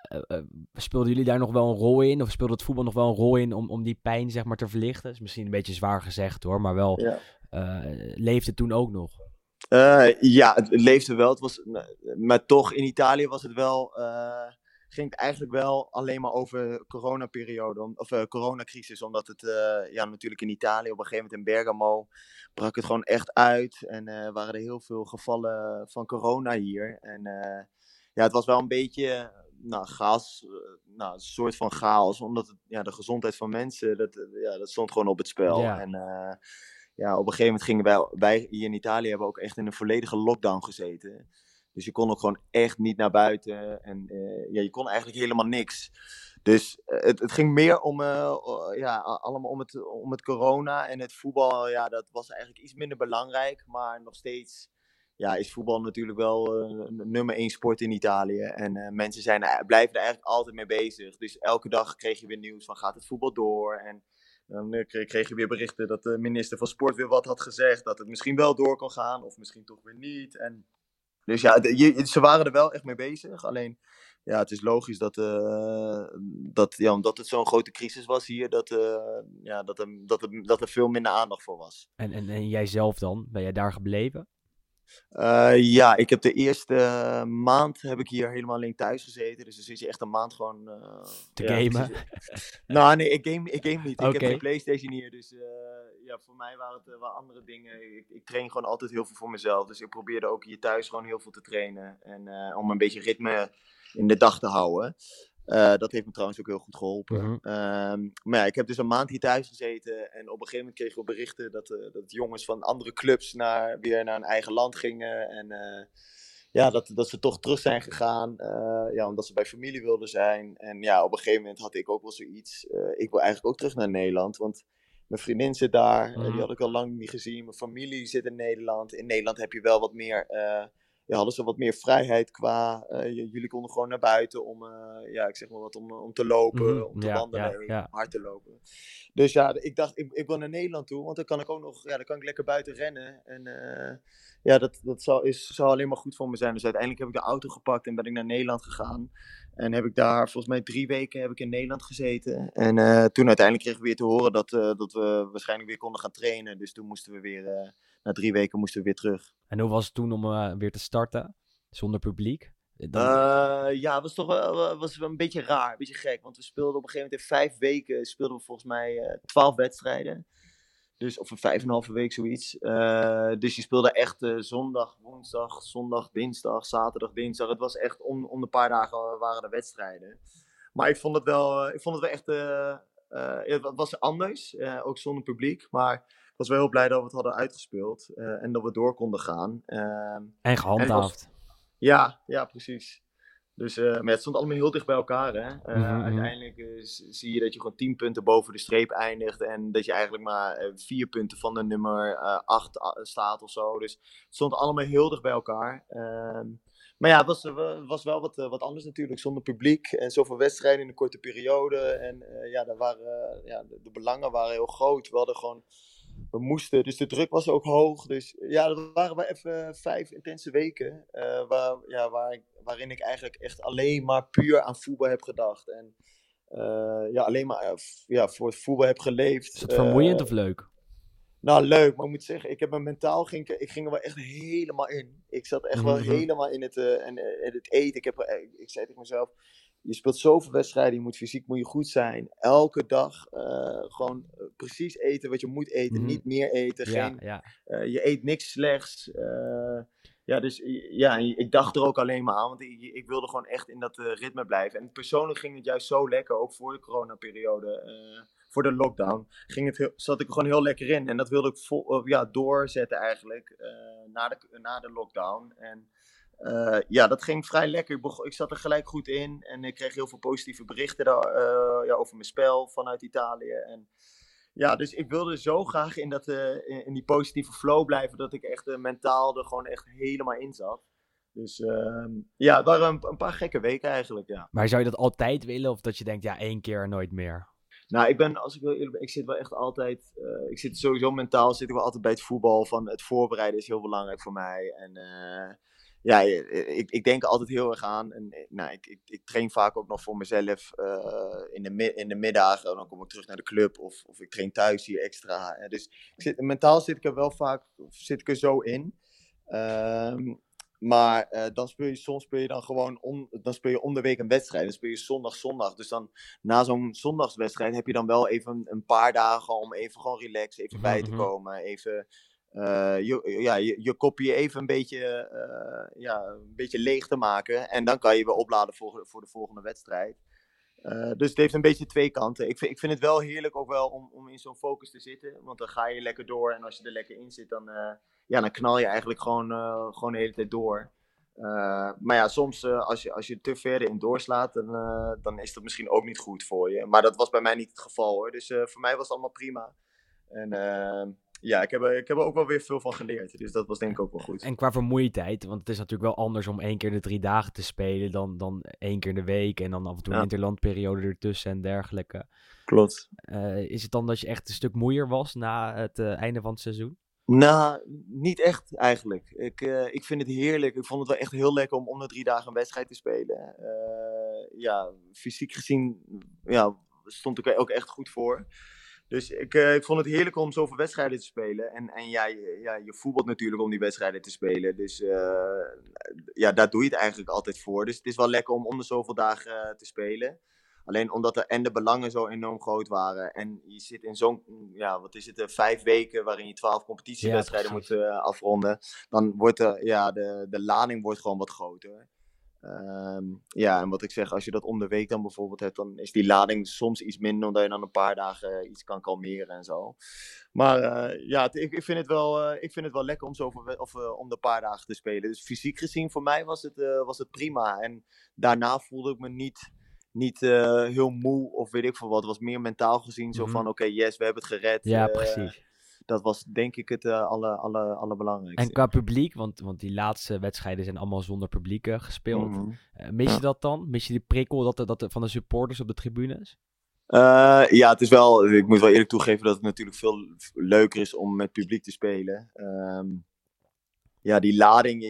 Eh, eh, speelden jullie daar nog wel een rol in? Of speelde het voetbal nog wel een rol in om, om die pijn zeg maar, te verlichten? Dat is misschien een beetje zwaar gezegd hoor, maar wel Ja. eh, leefde het toen ook nog? Ja, het, het leefde wel. Het was, maar toch, in Italië was het wel. ging het eigenlijk wel alleen maar over coronaperiode. Of coronacrisis. Omdat het ja, natuurlijk in Italië op een gegeven moment in Bergamo. brak het gewoon echt uit. En waren er heel veel gevallen van corona hier. En ja, het was wel een beetje. Nou, gas, eh, nou, een soort van chaos. Omdat het, ja, de gezondheid van mensen, dat, eh, ja, dat stond gewoon op het spel. Ja. En eh, ja, op een gegeven moment gingen wij, wij hier in Italië hebben ook echt in een volledige lockdown gezeten. Dus je kon ook gewoon echt niet naar buiten. En ja, je kon eigenlijk helemaal niks. Dus het, het ging meer om, ja, allemaal om het, om het corona. En het voetbal, ja, dat was eigenlijk iets minder belangrijk. Maar nog steeds ja, is voetbal natuurlijk wel een nummer één sport in Italië. En eh, mensen zijn, blijven er eigenlijk altijd mee bezig. Dus elke dag kreeg je weer nieuws van gaat het voetbal door. En dan eh, kreeg, je weer berichten dat de minister van Sport weer wat had gezegd. Dat het misschien wel door kon gaan of misschien toch weer niet. En, dus ja, ze waren er wel echt mee bezig. Alleen, ja, het is logisch dat, dat ja, omdat het zo'n grote crisis was hier, dat, ja, dat, er, dat, er, dat er veel minder aandacht voor was. En, en, en jij zelf dan? Ben jij daar gebleven? Eh, ja, ik heb de eerste maand heb ik hier helemaal alleen thuis gezeten. Dus dan zit je echt een maand gewoon... eh, Te ja, gamen? precies. nou, nee, ik game, ik game niet. Ik heb geen Playstation hier, dus eh, ja, voor mij waren het wel andere dingen. Ik, ik train gewoon altijd heel veel voor mezelf. Dus ik probeerde ook hier thuis gewoon heel veel te trainen. En om een beetje ritme in de dag te houden. Eh, dat heeft me trouwens ook heel goed geholpen. Mhm. Ehm, maar ja, ik heb dus een maand hier thuis gezeten. En op een gegeven moment kregen we berichten dat, eh, dat jongens van andere clubs naar, weer naar hun eigen land gingen. En eh, ja, dat, dat ze toch terug zijn gegaan. ja, omdat ze bij familie wilden zijn. En ja, op een gegeven moment had ik ook wel zoiets. ik wil eigenlijk ook terug naar Nederland. Want mijn vriendin zit daar. eh, Mhm. die had ik al lang niet gezien. Mijn familie zit in Nederland. In Nederland heb je wel wat meer. Ja, hadden ze wat meer vrijheid qua. eh, jullie konden gewoon naar buiten om, eh, ja, ik zeg maar wat, om, om te lopen, Mhm, om te ja, wandelen, ja, ja. hard te lopen. Dus ja, ik dacht, ik, ik wil naar Nederland toe, want dan kan ik ook nog, ja, dan kan ik lekker buiten rennen. En eh, ja, dat, dat zal, is, zal alleen maar goed voor me zijn. Dus uiteindelijk heb ik de auto gepakt en ben ik naar Nederland gegaan. En heb ik daar volgens mij drie weken heb ik in Nederland gezeten. En toen uiteindelijk kregen we weer te horen dat, dat we waarschijnlijk weer konden gaan trainen. Dus toen moesten we weer, na drie weken moesten we weer terug. En hoe was het toen om eh, weer te starten? Zonder publiek? Dan- Eh, ja, het was toch wel, was wel een beetje raar, een beetje gek. Want we speelden op een gegeven moment in vijf weken, speelden we volgens mij eh, twaalf wedstrijden. Dus, of een vijf en een halve week, zoiets. Eh, dus je speelde echt eh, zondag, woensdag, zondag, dinsdag, zaterdag, dinsdag. Het was echt om, om de paar dagen waren er wedstrijden. Maar ik vond het wel, eh, ik vond het wel echt, eh, eh, het wa- was anders. eh, ook zonder publiek. Maar was wel heel blij dat we het hadden uitgespeeld eh, en dat we door konden gaan. Ehm, En gehandhaafd. ja, ja, precies. Dus, eh, maar het stond allemaal heel dicht bij elkaar. Hè? Eh, Mhm, mhm. Uiteindelijk zie je dat je gewoon 10 punten boven de streep eindigt. En dat je eigenlijk maar vier punten van de nummer 8 staat of zo. Dus het stond allemaal heel dicht bij elkaar. Ehm, maar ja, het was, was wel wat, wat anders natuurlijk. Zonder publiek en zoveel wedstrijden in een korte periode. En ja, daar waren, ja de, de belangen waren heel groot. We hadden gewoon we moesten, dus de druk was ook hoog. Dus ja, dat waren wel even vijf intense weken. eh, waar, ja, waar ik, waarin ik eigenlijk echt alleen maar puur aan voetbal heb gedacht. En eh, ja, alleen maar eh, ja, voor het voetbal heb geleefd. Is dat vermoeiend Eh, of leuk? nou, leuk, maar ik moet zeggen, ik heb me mentaal ging, ik ik ging er wel echt helemaal in. Ik zat echt wel Mhm. helemaal in het, eh, en, eh, in het eten. Ik, heb, eh, ik zei tegen mezelf, je speelt zoveel wedstrijden, je moet fysiek moet je goed zijn. Elke dag eh, gewoon eh, precies eten wat je moet eten, Mhm. niet meer eten. Ja, Geen, ja. eh, je eet niks slechts. ja, dus ja, ik dacht er ook alleen maar aan, want ik, ik wilde gewoon echt in dat ritme blijven. En persoonlijk ging het juist zo lekker, ook voor de coronaperiode, voor de lockdown, ging het heel, zat ik er gewoon heel lekker in. En dat wilde ik vol, ja, doorzetten eigenlijk, na, de, na de lockdown. En eh, ja, dat ging vrij lekker. Ik, begon- ik zat er gelijk goed in en ik kreeg heel veel positieve berichten daar, eh, ja, over mijn spel vanuit Italië. En ja, dus ik wilde zo graag in, dat, eh, in, in die positieve flow blijven, dat ik echt mentaal er gewoon echt helemaal in zat. Dus ehm, ja, het waren een, een paar gekke weken eigenlijk, ja. Maar zou je dat altijd willen of dat je denkt, ja, één keer nooit meer? Nou, ik ben, als ik eerlijk ben, ik zit wel echt altijd, ik zit sowieso mentaal, zit ik wel altijd bij het voetbal, van het voorbereiden is heel belangrijk voor mij. En ja, ik, ik denk altijd heel erg aan. En eh, nou, ik, ik, ik train vaak ook nog voor mezelf eh, in, de, in de middagen, dan kom ik terug naar de club of, of ik train thuis hier extra. Eh, dus ik zit, mentaal zit ik er wel vaak, zit ik er zo in. Ehm, maar eh, dan speel je, soms speel je dan gewoon on, dan speel je om de week een wedstrijd. Dan speel je zondag, zondag. Dus dan na zo'n zondagswedstrijd heb je dan wel even een paar dagen om even gewoon relaxen, even bij te Mhm. komen. Even eh, je, ja, je, je kopje even een beetje, eh, ja, een beetje leeg te maken. En dan kan je weer opladen voor, voor de volgende wedstrijd. Eh, dus het heeft een beetje twee kanten. Ik vind, ik vind het wel heerlijk ook wel om, om in zo'n focus te zitten. Want dan ga je lekker door. En als je er lekker in zit, dan, eh, ja, dan knal je eigenlijk gewoon, eh, gewoon de hele tijd door. Eh, maar ja, soms eh, als, je, als je te ver in doorslaat, dan, eh, dan is dat misschien ook niet goed voor je. Maar dat was bij mij niet het geval hoor. Dus eh, voor mij was het allemaal prima. En eh, ja, ik heb, er- ik heb er ook wel weer veel van geleerd. Dus dat was denk ik ook wel goed. En qua vermoeidheid, want het is natuurlijk wel anders om één keer in de drie dagen te spelen dan, dan één keer in de week en dan af en toe een Ja. interlandperiode ertussen en dergelijke. Klopt. Eh, is het dan dat je echt een stuk moeier was na het eh, einde van het seizoen? Nou, niet echt eigenlijk. Ik, eh, ik vind het heerlijk. Ik vond het wel echt heel lekker om om de drie dagen een wedstrijd te spelen. Ja, fysiek gezien ja, stond ik er ook echt goed voor. Dus ik, eh, ik vond het heerlijk om zoveel wedstrijden te spelen. En, en ja, je, ja, je voetbalt natuurlijk om die wedstrijden te spelen. Dus eh, ja, daar doe je het eigenlijk altijd voor. Dus het is wel lekker om om de zoveel dagen eh, te spelen. Alleen omdat er en de belangen zo enorm groot waren. En je zit in zo'n, ja, wat is het, vijf weken waarin je twaalf competitiewedstrijden Ja, moet afronden. Dan wordt de, ja, de, de lading wordt gewoon wat groter. Ehm, ja, en wat ik zeg, als je dat om de week dan bijvoorbeeld hebt, dan is die lading soms iets minder, omdat je dan een paar dagen eh, iets kan kalmeren en zo. Maar eh, ja, ik, ik, vind het wel, eh, ik vind het wel lekker om, zoveel, we- of, om de paar dagen te spelen. Dus fysiek gezien, voor mij was het, was het prima. En daarna voelde ik me niet, niet heel moe of weet ik veel wat. Het was meer mentaal gezien, zo Mhm. van oké, yes, we hebben het gered. Ja, precies. Dat was denk ik het eh, alle, alle, allerbelangrijkste. En qua publiek, want, want die laatste wedstrijden zijn allemaal zonder publiek gespeeld. Eh, mis je Ja. dat dan? Mis je die prikkel dat, dat, van de supporters op de tribunes? Eh, ja, het is wel. Ik moet wel eerlijk toegeven dat het natuurlijk veel leuker is om met publiek te spelen. Ehm, ja, die lading.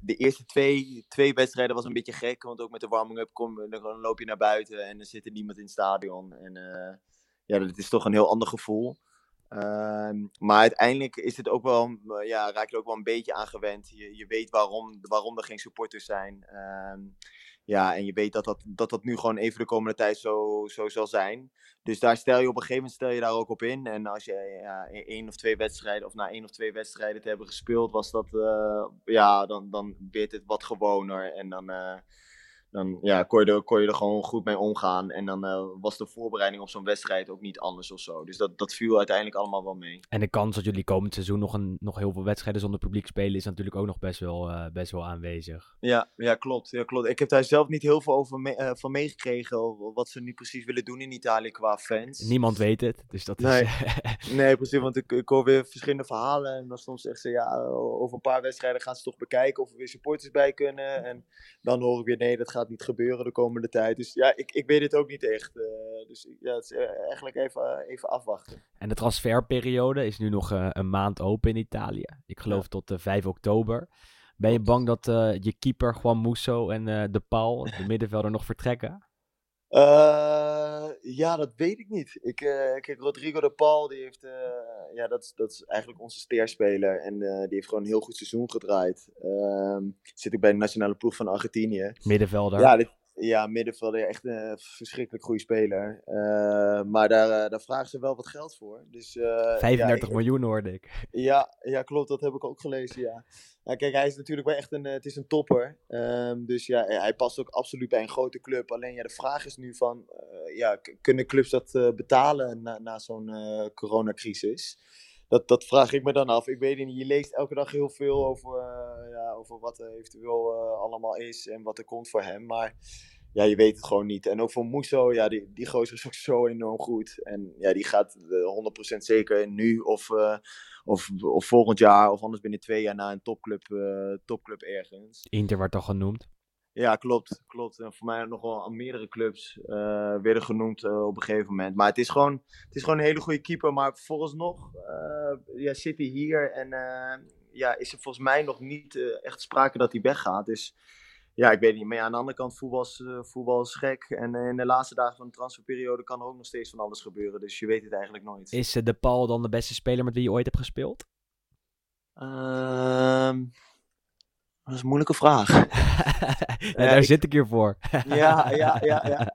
de eerste twee, twee wedstrijden was een beetje gek. Want ook met de warming-up kom, dan loop je naar buiten en er zit er niemand in het stadion. En eh, ja, dat is toch een heel ander gevoel. Ehm, maar uiteindelijk is het ook wel, eh, ja, raak je er ook wel een beetje aan gewend. Je, je weet waarom, waarom er geen supporters zijn. Ehm, ja, en je weet dat dat, dat dat nu gewoon even de komende tijd zo, zo zal zijn. Dus daar stel je op een gegeven moment stel je daar ook op in. En als je ja, e- één of twee wedstrijden, of na één of twee wedstrijden te hebben gespeeld, was dat, eh, ja, dan, dan werd het wat gewoner. En dan, eh, dan ja, kon, je er, kon je er gewoon goed mee omgaan. En dan eh, was de voorbereiding op zo'n wedstrijd ook niet anders of zo. Dus dat, dat viel uiteindelijk allemaal wel mee. En de kans dat jullie komend seizoen nog, een, nog heel veel wedstrijden zonder publiek spelen is natuurlijk ook nog best wel, eh, best wel aanwezig. Ja, ja, klopt, ja, klopt. Ik heb daar zelf niet heel veel over me- eh, van meegekregen. Wat ze nu precies willen doen in Italië qua fans. Niemand weet het, dus dat Nee. is... Nee, precies, want ik, ik hoor weer verschillende verhalen. En dan soms zeggen ze, ja, over een paar wedstrijden gaan ze toch bekijken of er weer supporters bij kunnen. En dan hoor ik weer, nee, dat gaat niet gebeuren de komende tijd. Dus ja, ik, ik weet het ook niet echt. eh, dus ja, het is eh, eigenlijk even, even afwachten. En de transferperiode is nu nog eh, een maand open in Italië. Ik geloof tot eh, 5 oktober. Ben je bang dat eh, je keeper Juan Musso en eh, De Paul, de middenvelder, nog vertrekken? Eh, ja, dat weet ik niet. Ik, eh, kijk, Rodrigo de Paul, die heeft, eh, ja, dat, is- dat is eigenlijk onze sterspeler. En die heeft gewoon een heel goed seizoen gedraaid. Ehm, zit ook bij de nationale ploeg van Argentinië. Middenvelder. Ja, dit, ja, middenvelder, echt een verschrikkelijk goede speler. Eh, maar daar, eh, daar vragen ze wel wat geld voor. Dus, eh, 35 ja, miljoen hoorde ik. ja, ja, klopt, dat heb ik ook gelezen, ja. kijk, hij is natuurlijk wel echt een, het is een topper. Ehm, dus ja, hij past ook absoluut bij een grote club. Alleen ja, de vraag is nu van, ja, kunnen clubs dat betalen na, na zo'n coronacrisis? Dat, dat vraag ik me dan af. Ik weet niet, je leest elke dag heel veel over, over wat er eventueel eh, allemaal is en wat er komt voor hem. Maar ja, je weet het gewoon niet. En ook voor Musso, ja, die, die gozer is ook zo enorm goed. En ja, die gaat eh, 100% zeker nu of, eh, of, of volgend jaar of anders binnen twee jaar naar een topclub, eh, topclub ergens. Inter werd al genoemd. Ja, klopt. klopt. En voor mij nog wel aan meerdere clubs eh, werden genoemd eh, op een gegeven moment. Maar het is, gewoon, het is gewoon een hele goede keeper. Maar vooralsnog eh ja, zit hij hier en eh, ja, is er volgens mij nog niet eh, echt sprake dat hij weggaat. Dus ja, ik weet niet. Maar ja, aan de andere kant, voetbal is, eh, voetbal is gek. En eh, in de laatste dagen van de transferperiode kan er ook nog steeds van alles gebeuren. Dus je weet het eigenlijk nooit. Is De Paul dan de beste speler met wie je ooit hebt gespeeld? Ehm, dat is een moeilijke vraag. Ja, daar ik- zit ik hier voor. ja, ja, ja. ja.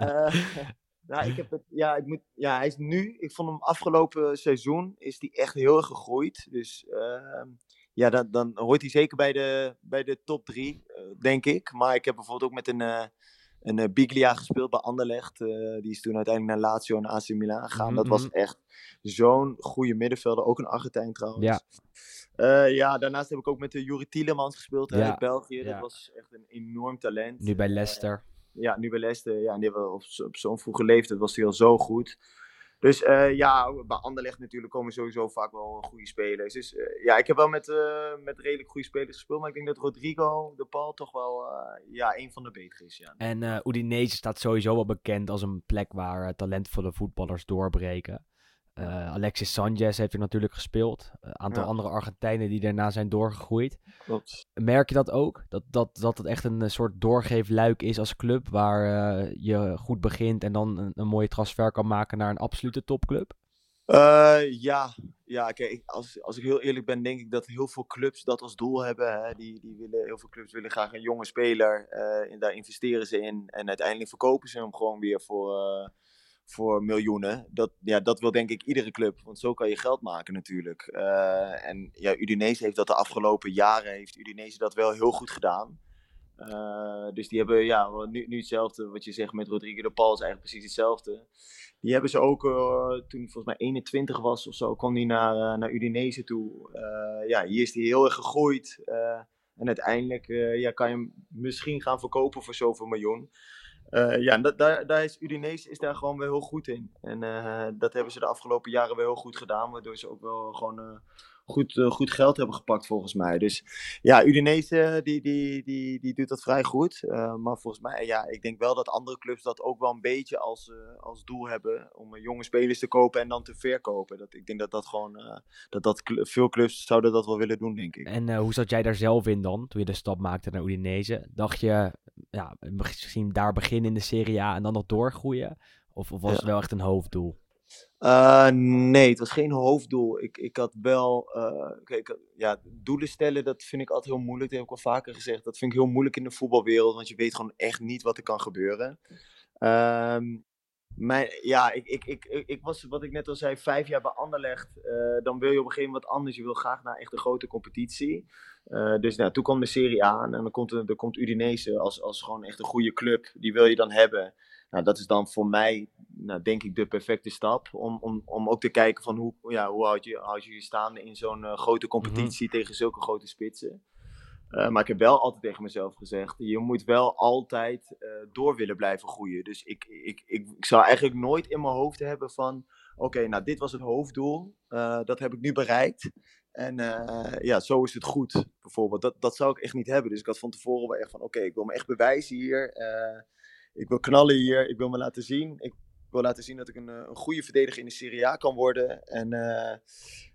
nou, ik heb het, ja, ik moet, ja, hij is nu, ik vond hem afgelopen seizoen, is hij echt heel erg gegroeid. Dus ehm, ja, dan, dan hoort hij zeker bij de, bij de top drie, eh, denk ik. Maar ik heb bijvoorbeeld ook met een, eh, een eh, Biglia gespeeld bij Anderlecht. die is toen uiteindelijk naar Lazio en AC Milan gegaan. Mhm, Dat was mhm. echt zo'n goede middenvelder, ook een Argentijn trouwens. Ja. Ja, daarnaast heb ik ook met de Juri Tielemans gespeeld Ja, uit België. ja. Dat was echt een enorm talent. Nu bij Leicester. ja, nu bij Leicester. Ja, en die op zo'n vroege leeftijd was hij al zo goed. Dus eh, ja, bij Anderlecht natuurlijk komen sowieso vaak wel goede spelers. Dus eh, ja, ik heb wel met, eh, met redelijk goede spelers gespeeld. Maar ik denk dat Rodrigo de Paul toch wel ja, een van de betere is. Ja. En Udinese staat sowieso wel bekend als een plek waar talentvolle voetballers doorbreken. Eh, Alexis Sanchez heeft er natuurlijk gespeeld. Een aantal Ja. andere Argentijnen die daarna zijn doorgegroeid. Klopt. Merk je dat ook? Dat, dat, dat het echt een eh, soort doorgeefluik is als club waar eh, je goed begint en dan een, een mooie transfer kan maken naar een absolute topclub? Eh, ja, ja kijk, als, als ik heel eerlijk ben, denk ik dat heel veel clubs dat als doel hebben. Hè. Die, die willen, heel veel clubs willen graag een jonge speler. eh, en daar investeren ze in. En uiteindelijk verkopen ze hem gewoon weer voor, eh, voor miljoenen. Dat, ja, dat wil denk ik iedere club. Want zo kan je geld maken natuurlijk. Eh, en ja, Udinese heeft dat de afgelopen jaren, heeft Udinese dat wel heel goed gedaan. Eh, dus die hebben ja, nu, hetzelfde wat je zegt met Rodrigo de Paul is eigenlijk precies hetzelfde. Die hebben ze ook, eh, toen volgens mij 21 was of zo, kwam hij naar, naar Udinese toe. Ja, hier is hij heel erg gegroeid. en uiteindelijk ja, kan je hem misschien gaan verkopen voor zoveel miljoen. Eh, ja, dat, daar, daar is Udinese is daar gewoon wel heel goed in. En eh, dat hebben ze de afgelopen jaren wel heel goed gedaan. Waardoor ze ook wel gewoon eh, goed, eh, goed geld hebben gepakt volgens mij. Dus ja, Udinese eh, die, die, die, die doet dat vrij goed. Eh, maar volgens mij, ja, ik denk wel dat andere clubs dat ook wel een beetje als, als doel hebben. Om jonge spelers te kopen en dan te verkopen. Dat, ik denk dat dat gewoon, dat, dat veel clubs zouden dat wel willen doen, denk ik. En hoe zat jij daar zelf in dan, toen je de stap maakte naar Udinese? Dacht je, ja, misschien daar beginnen in de Serie A en dan nog doorgroeien? Of, of was Ja. het wel echt een hoofddoel? Eh, nee, het was geen hoofddoel. Ik, ik had wel. eh, kijk, ja, doelen stellen, dat vind ik altijd heel moeilijk. Dat heb ik al vaker gezegd. Dat vind ik heel moeilijk in de voetbalwereld, want je weet gewoon echt niet wat er kan gebeuren. Ehm, Mijn, ja, ik, ik, ik, ik, was, wat ik net al zei, vijf jaar bij Anderlecht. eh, dan wil je op een gegeven moment wat anders. Je wil graag naar echt een grote competitie. Eh, dus nou, toen kwam de Serie A aan en dan komt, er, dan komt Udinese als, als gewoon echt een goede club. Die wil je dan hebben. Nou, dat is dan voor mij, nou, denk ik, de perfecte stap. Om, om, om ook te kijken van hoe, ja, hoe houd je houd je, je staande in zo'n eh, grote competitie tegen zulke grote spitsen. Eh, maar ik heb wel altijd tegen mezelf gezegd: je moet wel altijd eh, door willen blijven groeien. Dus ik, ik, ik, ik zou eigenlijk nooit in mijn hoofd hebben van: oké, nou, dit was het hoofddoel. dat heb ik nu bereikt. En ja, zo is het goed, bijvoorbeeld. Dat, dat zou ik echt niet hebben. Dus ik had van tevoren wel echt van: oké, ik wil me echt bewijzen hier. Ik wil knallen hier. Ik wil me laten zien. Ik wil laten zien dat ik een, eh, een goede verdediger in de Serie A kan worden. En, eh,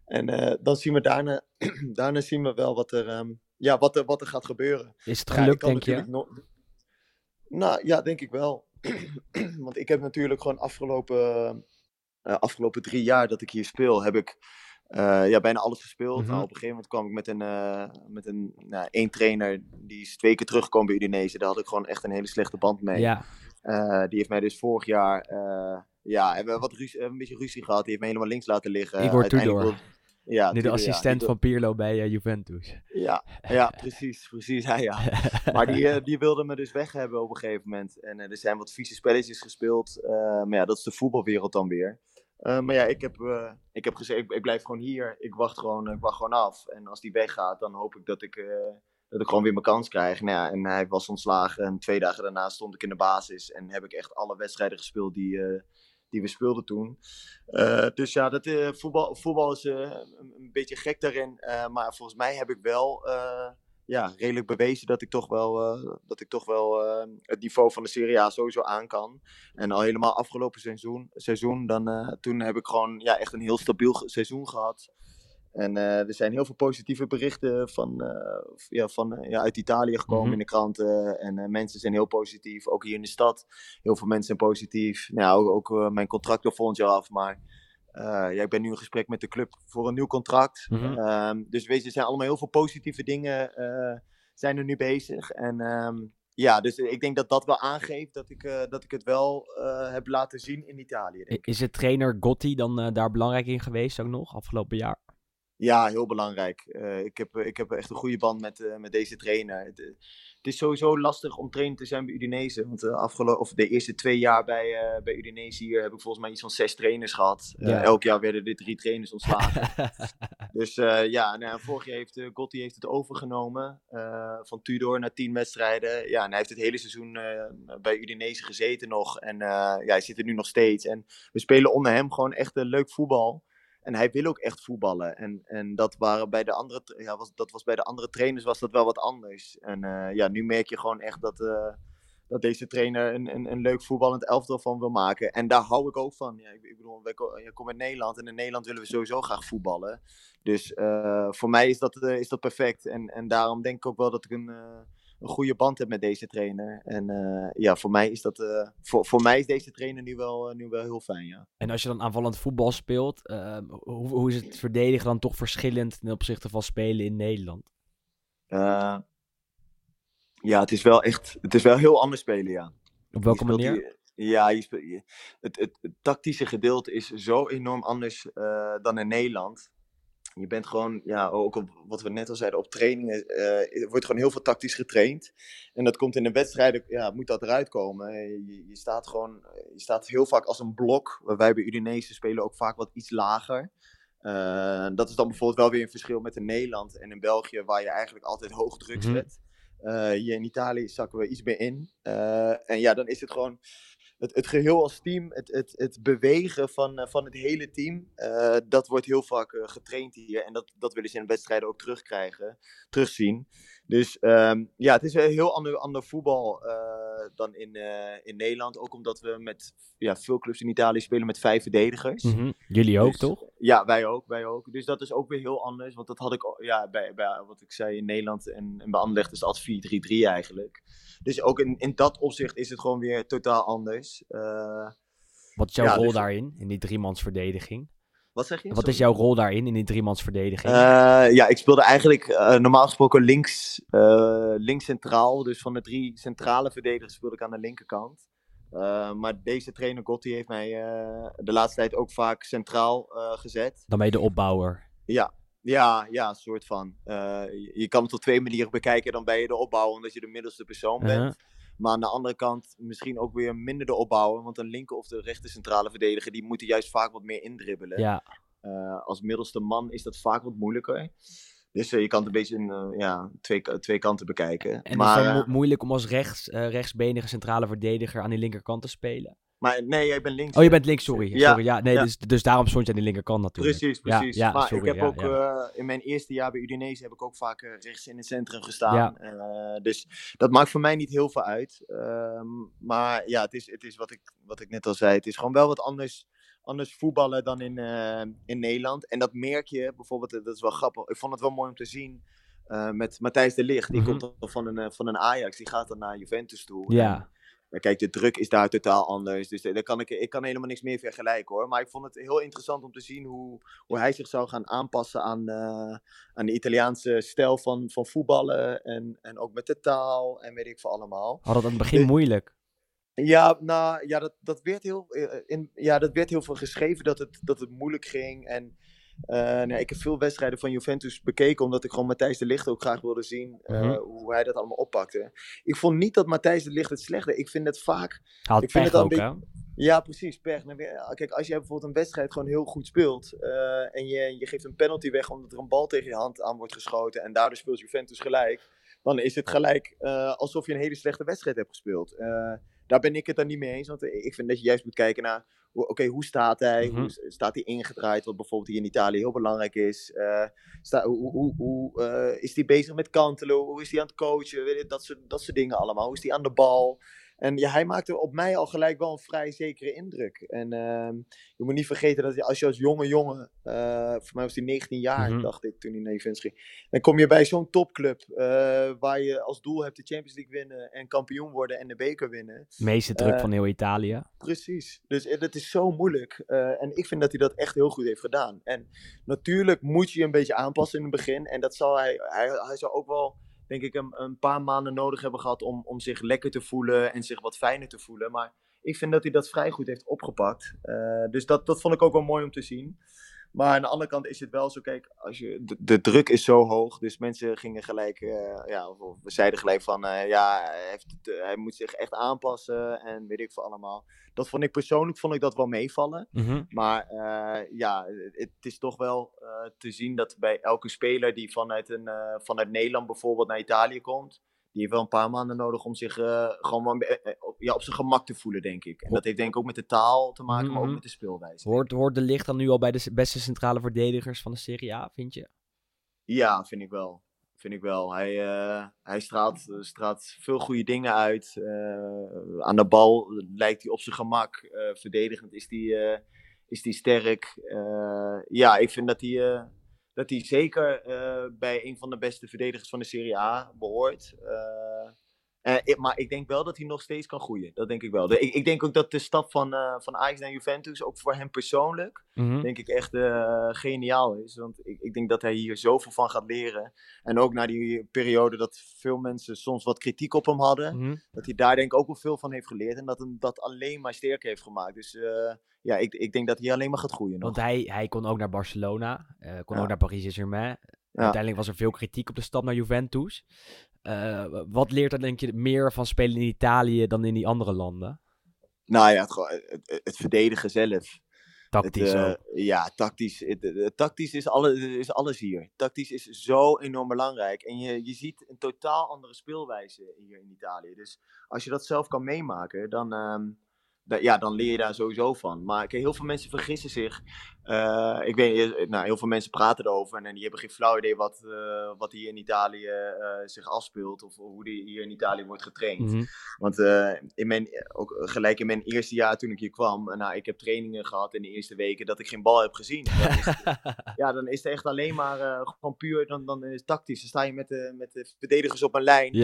en eh, dan zien we daarna, daarna zien we wel wat er, ehm, ja, wat er, wat er gaat gebeuren. Is het Ja, gelukt, denk je? no- Nou ja, denk ik wel. Want ik heb natuurlijk gewoon afgelopen, afgelopen drie jaar dat ik hier speel, heb ik eh, ja, bijna alles gespeeld. Mhm. Nou, op een gegeven moment kwam ik met een, eh, met een nou, één trainer, die is twee keer teruggekomen bij Udinese. Daar had ik gewoon echt een hele slechte band mee. Ja, Eh, die heeft mij dus vorig jaar, ja, hebben we wat ruzie, een beetje ruzie gehad. Die heeft me helemaal links laten liggen. Igor Uiteindelijk Tudor. Ja, nu de ja. assistent van Pirlo bij Juventus. ja, ja, precies, precies. Ja, ja. Maar die, die wilde me dus weg hebben op een gegeven moment. En er zijn wat vieze spelletjes gespeeld. maar ja, dat is de voetbalwereld dan weer. Eh, maar ja, ik heb, eh, ik heb gezegd, ik, blijf gewoon hier. Ik wacht gewoon, ik wacht gewoon af. En als die weggaat, dan hoop ik dat ik, eh, dat ik gewoon weer mijn kans krijg. Nou ja, en hij was ontslagen. En twee dagen daarna stond ik in de basis. En heb ik echt alle wedstrijden gespeeld die, die we speelden toen. Dus ja, dat, voetbal, voetbal is een, beetje gek daarin. maar volgens mij heb ik wel ja, redelijk bewezen dat ik toch wel, eh, dat ik toch wel eh, het niveau van de Serie A sowieso aan kan. En al helemaal afgelopen seizoen, seizoen dan, eh, toen heb ik gewoon ja, echt een heel stabiel seizoen gehad. En er zijn heel veel positieve berichten van, ja, van, ja, uit Italië gekomen Mhm. in de kranten. En mensen zijn heel positief. Ook hier in de stad. Heel veel mensen zijn positief. Nou, ook, ook mijn contract loopt volgend jaar af. Maar ja, ik ben nu in gesprek met de club voor een nieuw contract. Mhm. Ehm, dus weet je, er zijn allemaal heel veel positieve dingen eh, zijn er nu bezig. En ehm, ja, dus ik denk dat dat wel aangeeft dat ik, eh, dat ik het wel eh, heb laten zien in Italië. denk ik. Is het trainer Gotti dan eh, daar belangrijk in geweest ook nog, afgelopen jaar? Ja, heel belangrijk. Eh, ik, heb, ik heb echt een goede band met, eh, met deze trainer. Het, eh, het is sowieso lastig om trainer te zijn bij Udinese. Want de, afgelo- of de eerste twee jaar bij, eh, bij Udinese hier heb ik volgens mij iets van zes trainers gehad. Eh. Elk jaar werden er drie trainers ontslagen. dus eh, ja, nou, vorig jaar heeft uh, Gotti heeft het overgenomen eh, van Tudor na tien wedstrijden. Ja, en hij heeft het hele seizoen eh, bij Udinese gezeten nog. En eh, ja, hij zit er nu nog steeds. En we spelen onder hem gewoon echt een leuk voetbal. En hij wil ook echt voetballen. En, en dat, waren bij de andere, ja, was, dat was bij de andere trainers was dat wel wat anders. En eh, ja, nu merk je gewoon echt dat, eh, dat deze trainer een, een, een leuk voetballend elftal van wil maken. En daar hou ik ook van. Ja, ik, ik bedoel, je komt uit Nederland en in Nederland willen we sowieso graag voetballen. Dus eh, voor mij is dat, is dat perfect. En, en daarom denk ik ook wel dat ik een, een goede band heb met deze trainer. En eh, ja, voor mij is dat, eh, voor, voor mij is deze trainer nu wel, eh, nu wel heel fijn, ja. En als je dan aanvallend voetbal speelt, eh, hoe, hoe is het verdedigen dan toch verschillend ten opzichte van spelen in Nederland? Ja, het is wel echt, het is wel heel anders spelen, ja. Op welke manier? ja, je speelt, je- het, het, het tactische gedeelte is zo enorm anders dan in Nederland. Je bent gewoon, ja, ook op wat we net al zeiden, op trainingen eh, er wordt gewoon heel veel tactisch getraind. En dat komt in de wedstrijden, ja, moet dat eruit komen. Eh, Je, je staat gewoon, je staat heel vaak als een blok. Wij bij Udinese spelen ook vaak wat iets lager. Eh, dat is dan bijvoorbeeld wel weer een verschil met in Nederland en in België, waar je eigenlijk altijd hoog druk Mhm. zet. Eh, hier in Italië zakken we iets meer in. Eh, en ja, dan is het gewoon het, geheel als team, het, het, het bewegen van, eh, van het hele team, eh, dat wordt heel vaak eh, getraind hier. En dat, dat willen ze in wedstrijden ook terugkrijgen, terugzien. Dus ehm, ja, het is een heel ander, ander voetbal dan in, eh, in Nederland. Ook omdat we met ja, veel clubs in Italië spelen met vijf verdedigers. Mhm. Jullie ook, Dus- toch? Ja, wij ook, wij ook. Dus dat is ook weer heel anders. Want dat had ik ja, bij, bij wat ik zei in Nederland en, en bij Anderlecht is altijd 4-3-3 eigenlijk. Dus ook in, in dat opzicht is het gewoon weer totaal anders. Eh, Wat is jouw ja, rol dus- daarin, in die driemansverdediging? Wat zeg je? Wat Sorry. is jouw rol daarin, in die driemansverdediging? Eh, ja, ik speelde eigenlijk eh, normaal gesproken links, eh, links centraal. Dus van de drie centrale verdedigers speelde ik aan de linkerkant. Maar deze trainer Gotti heeft mij de laatste tijd ook vaak centraal gezet. Dan ben je de opbouwer. Ja, ja, ja, soort van. Je, kan het op twee manieren bekijken. Dan ben je de opbouwer omdat je de middelste persoon bent. Maar aan de andere kant misschien ook weer minder de opbouwer. Want een linker of de rechter centrale verdediger, die moeten juist vaak wat meer indribbelen. Ja, Eh, als middelste man is dat vaak wat moeilijker. Dus eh, je kan het een beetje in eh, ja, twee, twee kanten bekijken. en maar, is het eh, mo- moeilijk om als rechts, rechtsbenige centrale verdediger aan die linkerkant te spelen? Maar nee, ik ben links. Oh, je bent links, sorry. Ja, sorry ja, nee, ja. Dus, dus daarom stond je aan die linkerkant natuurlijk. Precies, precies. ja, maar sorry, ik heb ook eh, in mijn eerste jaar bij Udinese heb ik ook vaak eh, rechts in het centrum gestaan. Ja. Eh, dus dat maakt voor mij niet heel veel uit. Ehm, maar ja, het is, het is wat, ik, wat ik net al zei. Het is gewoon wel wat anders, anders voetballen dan in, in Nederland. En dat merk je bijvoorbeeld, dat is wel grappig. Ik vond het wel mooi om te zien met Matthijs de Ligt. Die Mhm. komt dan van een, van een Ajax. Die gaat dan naar Juventus toe. Ja. Kijk, de druk is daar totaal anders. Dus eh, daar kan ik, ik kan helemaal niks meer vergelijken hoor. Maar ik vond het heel interessant om te zien hoe, hoe hij zich zou gaan aanpassen aan, eh, aan de Italiaanse stijl van, van voetballen. En, en ook met de taal en weet ik veel allemaal. Had het aan het begin moeilijk. Ja, nou, ja, dat, dat, werd heel, eh, in, ja, dat werd heel veel geschreven dat het, dat het moeilijk ging. En eh, nou, ik heb veel wedstrijden van Juventus bekeken, omdat ik gewoon Matthijs de Ligt ook graag wilde zien eh, Mhm. hoe hij dat allemaal oppakte. Ik vond niet dat Matthijs de Ligt het slecht deed. Ik vind het vaak had ik vind het ook, hè? ja, precies. Pech. Nou, weer- Kijk, als jij bijvoorbeeld een wedstrijd gewoon heel goed speelt. eh, en je, je geeft een penalty weg omdat er een bal tegen je hand aan wordt geschoten. en daardoor speelt Juventus gelijk. dan is het gelijk eh, alsof je een hele slechte wedstrijd hebt gespeeld. Eh, daar ben ik het dan niet mee eens. Want ik vind dat je juist moet kijken naar. Oké, hoe staat hij? Mhm. Hoe staat hij ingedraaid? Wat bijvoorbeeld hier in Italië heel belangrijk is. Eh, sta, hoe hoe, hoe eh, is hij bezig met kantelen? Hoe is hij aan het coachen? Dat, soort, dat soort dingen allemaal. Hoe is hij aan de bal? En ja, hij maakte op mij al gelijk wel een vrij zekere indruk. En ehm, je moet niet vergeten dat als je als jonge jongen, eh, voor mij was hij 19 jaar, Mhm. dacht ik, toen hij naar Juventus ging. Dan kom je bij zo'n topclub, eh, waar je als doel hebt de Champions League winnen en kampioen worden en de beker winnen. Meeste druk Eh, van heel Italië. Precies. Dus dat is zo moeilijk. En ik vind dat hij dat echt heel goed heeft gedaan. En natuurlijk moet je je een beetje aanpassen in het begin. En dat zal hij, hij, hij zou ook wel, denk ik, een, een paar maanden nodig hebben gehad om, om zich lekker te voelen en zich wat fijner te voelen. Maar ik vind dat hij dat vrij goed heeft opgepakt. Eh, dus dat, dat vond ik ook wel mooi om te zien. Maar aan de andere kant is het wel zo, kijk, als je, de, de druk is zo hoog. Dus mensen gingen gelijk, eh, ja, of, we zeiden gelijk van, eh, ja, hij, heeft eh, hij moet zich echt aanpassen en weet ik veel allemaal. Dat vond ik persoonlijk, vond ik dat wel meevallen. Mhm. Maar ja, het, het is toch wel te zien dat bij elke speler die vanuit, een, vanuit Nederland bijvoorbeeld naar Italië komt, die heeft wel een paar maanden nodig om zich eh, gewoon eh, eh, op, ja, op zijn gemak te voelen, denk ik. En dat heeft denk ik ook met de taal te maken, maar Mhm. ook met de speelwijze. Hoort, hoort de licht dan nu al bij de beste centrale verdedigers van de Serie A, vind je? Ja, vind ik wel. Vind ik wel. Hij, hij straalt, straalt veel goede dingen uit. Aan de bal lijkt hij op zijn gemak. Verdedigend is hij is die sterk. Ja, ik vind dat hij, dat hij zeker eh, bij een van de beste verdedigers van de Serie A behoort. Eh, ik- maar ik denk wel dat hij nog steeds kan groeien. Dat denk ik wel. De- ik, ik denk ook dat de stap van, eh, van Ajax naar Juventus, ook voor hem persoonlijk, Mhm. denk ik echt eh, geniaal is. Want ik, ik denk dat hij hier zoveel van gaat leren. En ook na die periode dat veel mensen soms wat kritiek op hem hadden. Mhm. Dat hij daar denk ik ook wel veel van heeft geleerd. En dat hem dat alleen maar sterker heeft gemaakt. Dus ja, ik, ik denk dat hij alleen maar gaat groeien nog. Want hij, hij kon ook naar Barcelona, kon Ja. ook naar Paris Saint-Germain. Uiteindelijk was er veel kritiek op de stap naar Juventus. Eh, wat leert er denk je meer van spelen in Italië dan in die andere landen? Nou ja, het, gewoon- het, het- verdedigen zelf. Tactisch het, eh. Ja, tactisch, tactisch is, alle, is alles hier. Tactisch is zo enorm belangrijk. En je, je ziet een totaal andere speelwijze hier in Italië. Dus als je dat zelf kan meemaken, dan, ehm, ja, dan leer je daar sowieso van. Maar kijk, heel veel mensen vergissen zich. Eh, ik weet, eh, nou, heel veel mensen praten erover en die hebben geen flauw idee wat, eh, wat hier in Italië zich afspeelt. Of hoe die hier in Italië wordt getraind. Mhm. Want in mijn, ook gelijk in mijn eerste jaar toen ik hier kwam, nou, ik heb trainingen gehad in de eerste weken dat ik geen bal heb gezien. Dan is ja, dan is het echt alleen maar gewoon puur, dan, dan is tactisch. Dan sta je met de, met de verdedigers op een lijn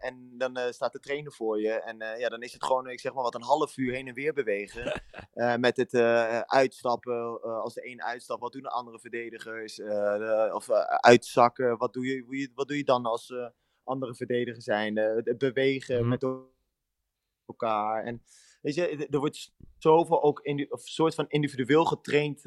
en dan staat de trainer voor je. En ja, dan is het gewoon, ik zeg maar wat, een half uur heen en weer bewegen. eh, met het eh, uitstappen, eh, als de een uitstapt, wat doen de andere verdedigers? De- of uitzakken, wat doe, je, wat doe je dan als andere verdedigers zijn? Het bewegen Mhm. met elkaar. En weet je, er- wordt zoveel ook in of soort van individueel getraind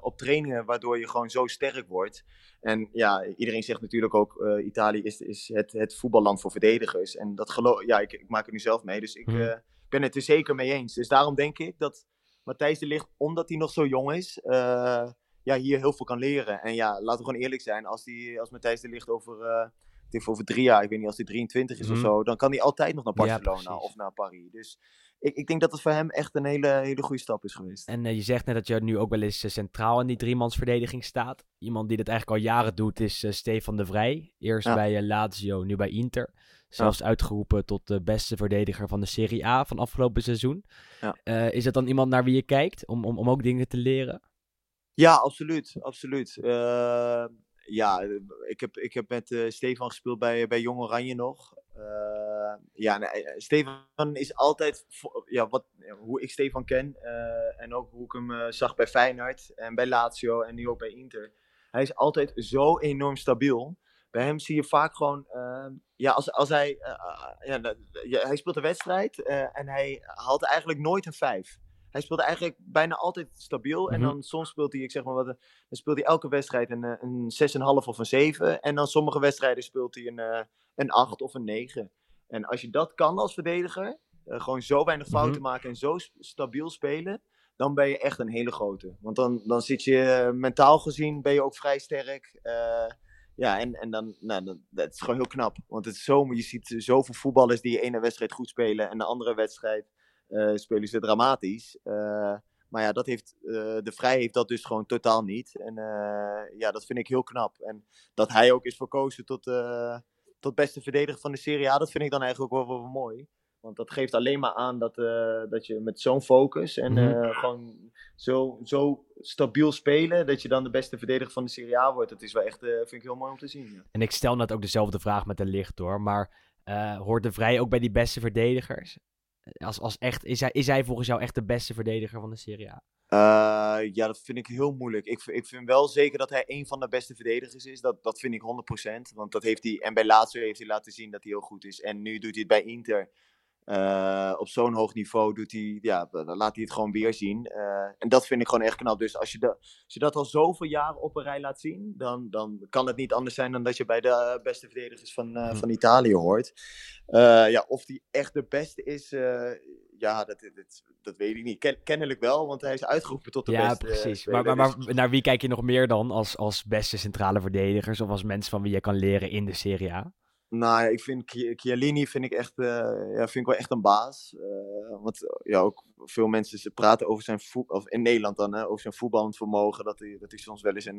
op trainingen, waardoor je gewoon zo sterk wordt. En ja, iedereen zegt natuurlijk ook, Italië is, is het, het voetballand voor verdedigers. En dat geloof, ja, ik, ik maak er nu zelf mee, dus ik Mhm. Ben het er zeker mee eens. Dus daarom denk ik dat Matthijs de Ligt, omdat hij nog zo jong is, eh, ja, hier heel veel kan leren. En ja, laten we gewoon eerlijk zijn, als, die, als Matthijs de Ligt over, denk over drie jaar, ik weet niet, als hij 23 is of Mhm. zo, dan kan hij altijd nog naar Barcelona of naar Paris. Dus ik, ik denk dat het voor hem echt een hele, hele goede stap is geweest. En eh, je zegt net dat je nu ook wel eens centraal in die driemansverdediging staat. Iemand die dat eigenlijk al jaren doet is Stefan de Vrij. Eerst Ja. bij Lazio, nu bij Inter. Zelfs uitgeroepen tot de beste verdediger van de Serie A van afgelopen seizoen. Ja. Eh, is dat dan iemand naar wie je kijkt om, om, om ook dingen te leren? Ja, absoluut. absoluut. Eh, ja, ik heb, ik heb met eh, Stefan gespeeld bij, bij Jong Oranje nog. Ja, nee, Stefan is altijd, ja, wat, hoe ik Stefan ken en ook hoe ik hem zag bij Feyenoord en bij Lazio en nu ook bij Inter. Hij is altijd zo enorm stabiel. Bij hem zie je vaak gewoon, eh, ja, als, als hij, eh, eh, ja, dat- ja, hij speelt een wedstrijd eh, en hij haalt eigenlijk nooit een vijf. Hij speelt eigenlijk bijna altijd stabiel. En Mhm. dan soms speelt hij, ik zeg maar wat, eh, dan speelt hij elke wedstrijd een, eh, een 6,5 of een 7. En dan sommige wedstrijden speelt hij een, eh, een 8 of een 9. En als je dat kan als verdediger, eh, gewoon zo weinig fouten Mhm. maken en zo stabiel spelen, dan ben je echt een hele grote. Want dan, dan zit je eh, mentaal gezien, ben je ook vrij sterk. Eh, ja, en, en dan, nou, dan, dat is gewoon heel knap. Want het zo, je ziet zoveel voetballers die ene wedstrijd goed spelen en de andere wedstrijd eh, spelen ze dramatisch. Eh, maar ja, dat heeft, eh, de Vrij heeft dat dus gewoon totaal niet. En ja, dat vind ik heel knap. En dat hij ook is verkozen tot, tot beste verdediger van de Serie A, dat vind ik dan eigenlijk ook wel, wel mooi. Want dat geeft alleen maar aan dat, eh, dat je met zo'n focus en Mhm. eh, gewoon zo, zo stabiel spelen, dat je dan de beste verdediger van de Serie A wordt. Dat is wel echt, eh, vind ik heel mooi om te zien. Ja. En ik stel net ook dezelfde vraag met de licht door. Maar eh, hoort de Vrij ook bij die beste verdedigers? Als, als echt, is, hij, is hij volgens jou echt de beste verdediger van de Serie A? Eh, ja, dat vind ik heel moeilijk. Ik, ik vind wel zeker dat hij een van de beste verdedigers is. Dat, dat vind ik 100%. Want dat heeft hij, en bij Lazio heeft hij laten zien dat hij heel goed is. En nu doet hij het bij Inter. Eh, op zo'n hoog niveau doet hij, ja, dan laat hij het gewoon weer zien. Eh, en dat vind ik gewoon echt knap. Dus als je, dat als je dat al zoveel jaren op een rij laat zien, dan, dan kan het niet anders zijn dan dat je bij de beste verdedigers van, eh, Hm. van Italië hoort. Ja, of die echt de beste is, ja, dat, dat, dat weet ik niet. Ken- kennelijk wel, want hij is uitgeroepen tot de ja, beste. eh, precies. Maar, maar, maar naar wie kijk je nog meer dan als, als beste centrale verdedigers? Of als mensen van wie je kan leren in de Serie A? Nou ik vind Chi- Chiellini vind ik echt, eh, ja, vind ik wel echt een baas. Eh, want eh, ja, ook veel mensen ze praten over zijn voet, of in Nederland dan, hè, over zijn voetballend vermogen. Dat hij, dat hij soms wel eens een,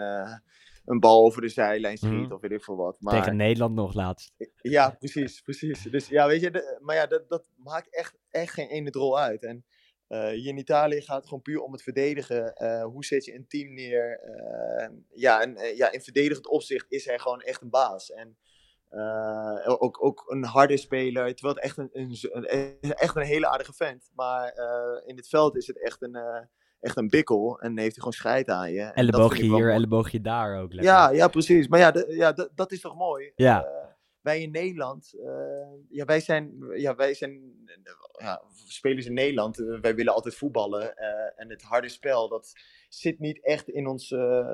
een bal over de zijlijn schiet Mhm. of weet ik veel wat. Maar, Tegen Nederland nog laatst. Ja, precies, precies. Dus ja, weet je, de- maar ja, dat, dat maakt echt, echt geen ene drol uit. En hier in Italië gaat het gewoon puur om het verdedigen. Hoe zet je een team neer? Ja, en ja, in verdedigend opzicht is hij gewoon echt een baas. En eh, ook, ook een harde speler, terwijl het echt een, een, echt een hele aardige vent. Maar eh, in het veld is het echt een, eh, echt een bikkel en heeft hij gewoon scheid aan je. Elleboogje hier, elleboogje daar ook. Lekker. Ja, ja, precies. Maar ja, ja dat is toch mooi? Ja. Wij in Nederland, eh, ja, wij zijn, ja, wij zijn ja, spelers in Nederland. eh, wij willen altijd voetballen. eh, en het harde spel, dat zit niet echt in ons.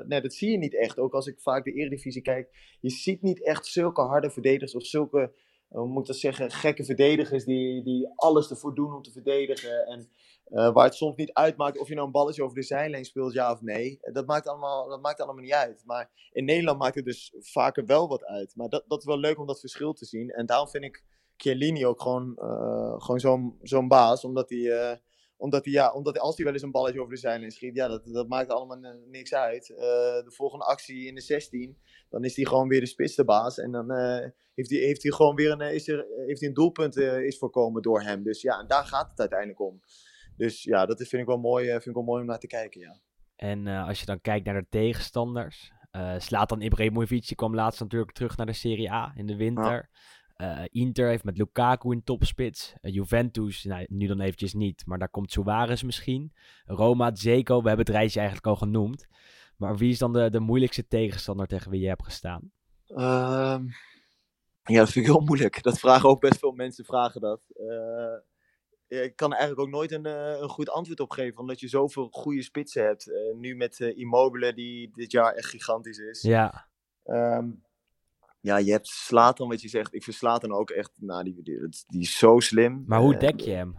nee, dat zie je niet echt. Ook als ik vaak de Eredivisie kijk. Je ziet niet echt zulke harde verdedigers of zulke, hoe moet ik dat zeggen, gekke verdedigers die, die alles ervoor doen om te verdedigen. En eh, waar het soms niet uitmaakt of je nou een balletje over de zijlijn speelt, ja of nee. Dat maakt allemaal, dat maakt allemaal niet uit. Maar in Nederland maakt het dus vaker wel wat uit. Maar dat, dat is wel leuk om dat verschil te zien. En daarom vind ik Chiellini ook gewoon, eh, gewoon zo'n zo'n baas. Omdat hij, eh, omdat hij, ja, omdat als hij wel eens een balletje over de zijlijn schiet, ja, dat, dat maakt allemaal eh, niks uit. Eh, de volgende actie in de 16, dan is hij gewoon weer de spitste baas. En dan eh, heeft, hij, heeft hij gewoon weer een, eh, is er, heeft hij een doelpunt eh, is voorkomen door hem. Dus ja, en daar gaat het uiteindelijk om. Dus ja, dat vind, ik wel mooi, eh, vind ik wel mooi om naar te kijken, ja. En eh, als je dan kijkt naar de tegenstanders. eh Slatan Ibrahimovic die kwam laatst natuurlijk terug naar de Serie A in de winter. Inter heeft met Lukaku in topspits. Juventus, nou, nu dan eventjes niet, maar daar komt Suarez misschien. Roma, Zeko, we hebben het rijtje eigenlijk al genoemd. Maar wie is dan de, de moeilijkste tegenstander tegen wie je hebt gestaan? Ehm, ja, dat vind ik heel moeilijk. Dat vragen ook best veel mensen, vragen dat. Eh, ik kan er eigenlijk ook nooit een, eh, een goed antwoord op geven. Omdat je zoveel goede spitsen hebt. Eh, nu met Immobile, die dit jaar echt gigantisch is. Ja, Ehm, ja, je hebt Slatan, wat je zegt. Ik vind Slatan ook echt, nou, die, die, die is zo slim. maar hoe dek je hem?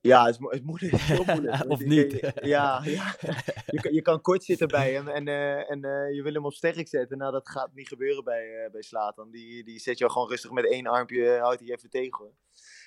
Ja, het is, mo- het is moeilijk. Of niet? je- Ja, ja. Je, kan, je kan kort zitten bij hem en, en je wil hem op sterk zetten. Nou, dat gaat niet gebeuren bij, eh bij Slatan. Die, die zet je gewoon rustig met één armpje, houdt hij even tegen.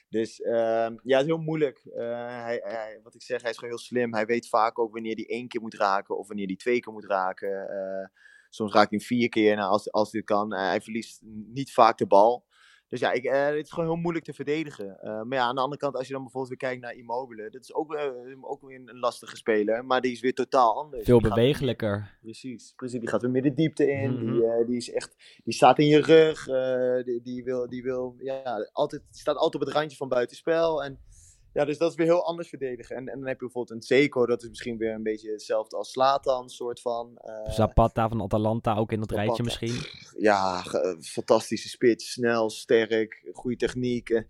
Dus ehm, ja, het is heel moeilijk. Eh, hij, hij, wat ik zeg, hij is gewoon heel slim. Hij weet vaak ook wanneer hij één keer moet raken of wanneer hij twee keer moet raken. Eh, soms raakt hij vier keer nou, als, als dit kan. Eh, hij verliest niet vaak de bal. Dus ja, ik, eh, het is gewoon heel moeilijk te verdedigen. Eh, maar ja, aan de andere kant, als je dan bijvoorbeeld weer kijkt naar Immobile, dat is ook, eh, ook weer een lastige speler, maar die is weer totaal anders. Veel Die gaat- bewegelijker. Precies, precies. Die gaat weer meer de diepte in. Mhm. die, eh, die is echt, die staat in je rug. die, die wil, die wil, ja, altijd, die staat altijd op het randje van buitenspel. En ja, dus dat is weer heel anders verdedigen. En, en dan heb je bijvoorbeeld een Zeko, dat is misschien weer een beetje hetzelfde als Slatan, soort van. eh, Zapata van Atalanta ook in dat rijtje misschien. ja, fantastische spits. Snel, sterk, goede techniek. eh.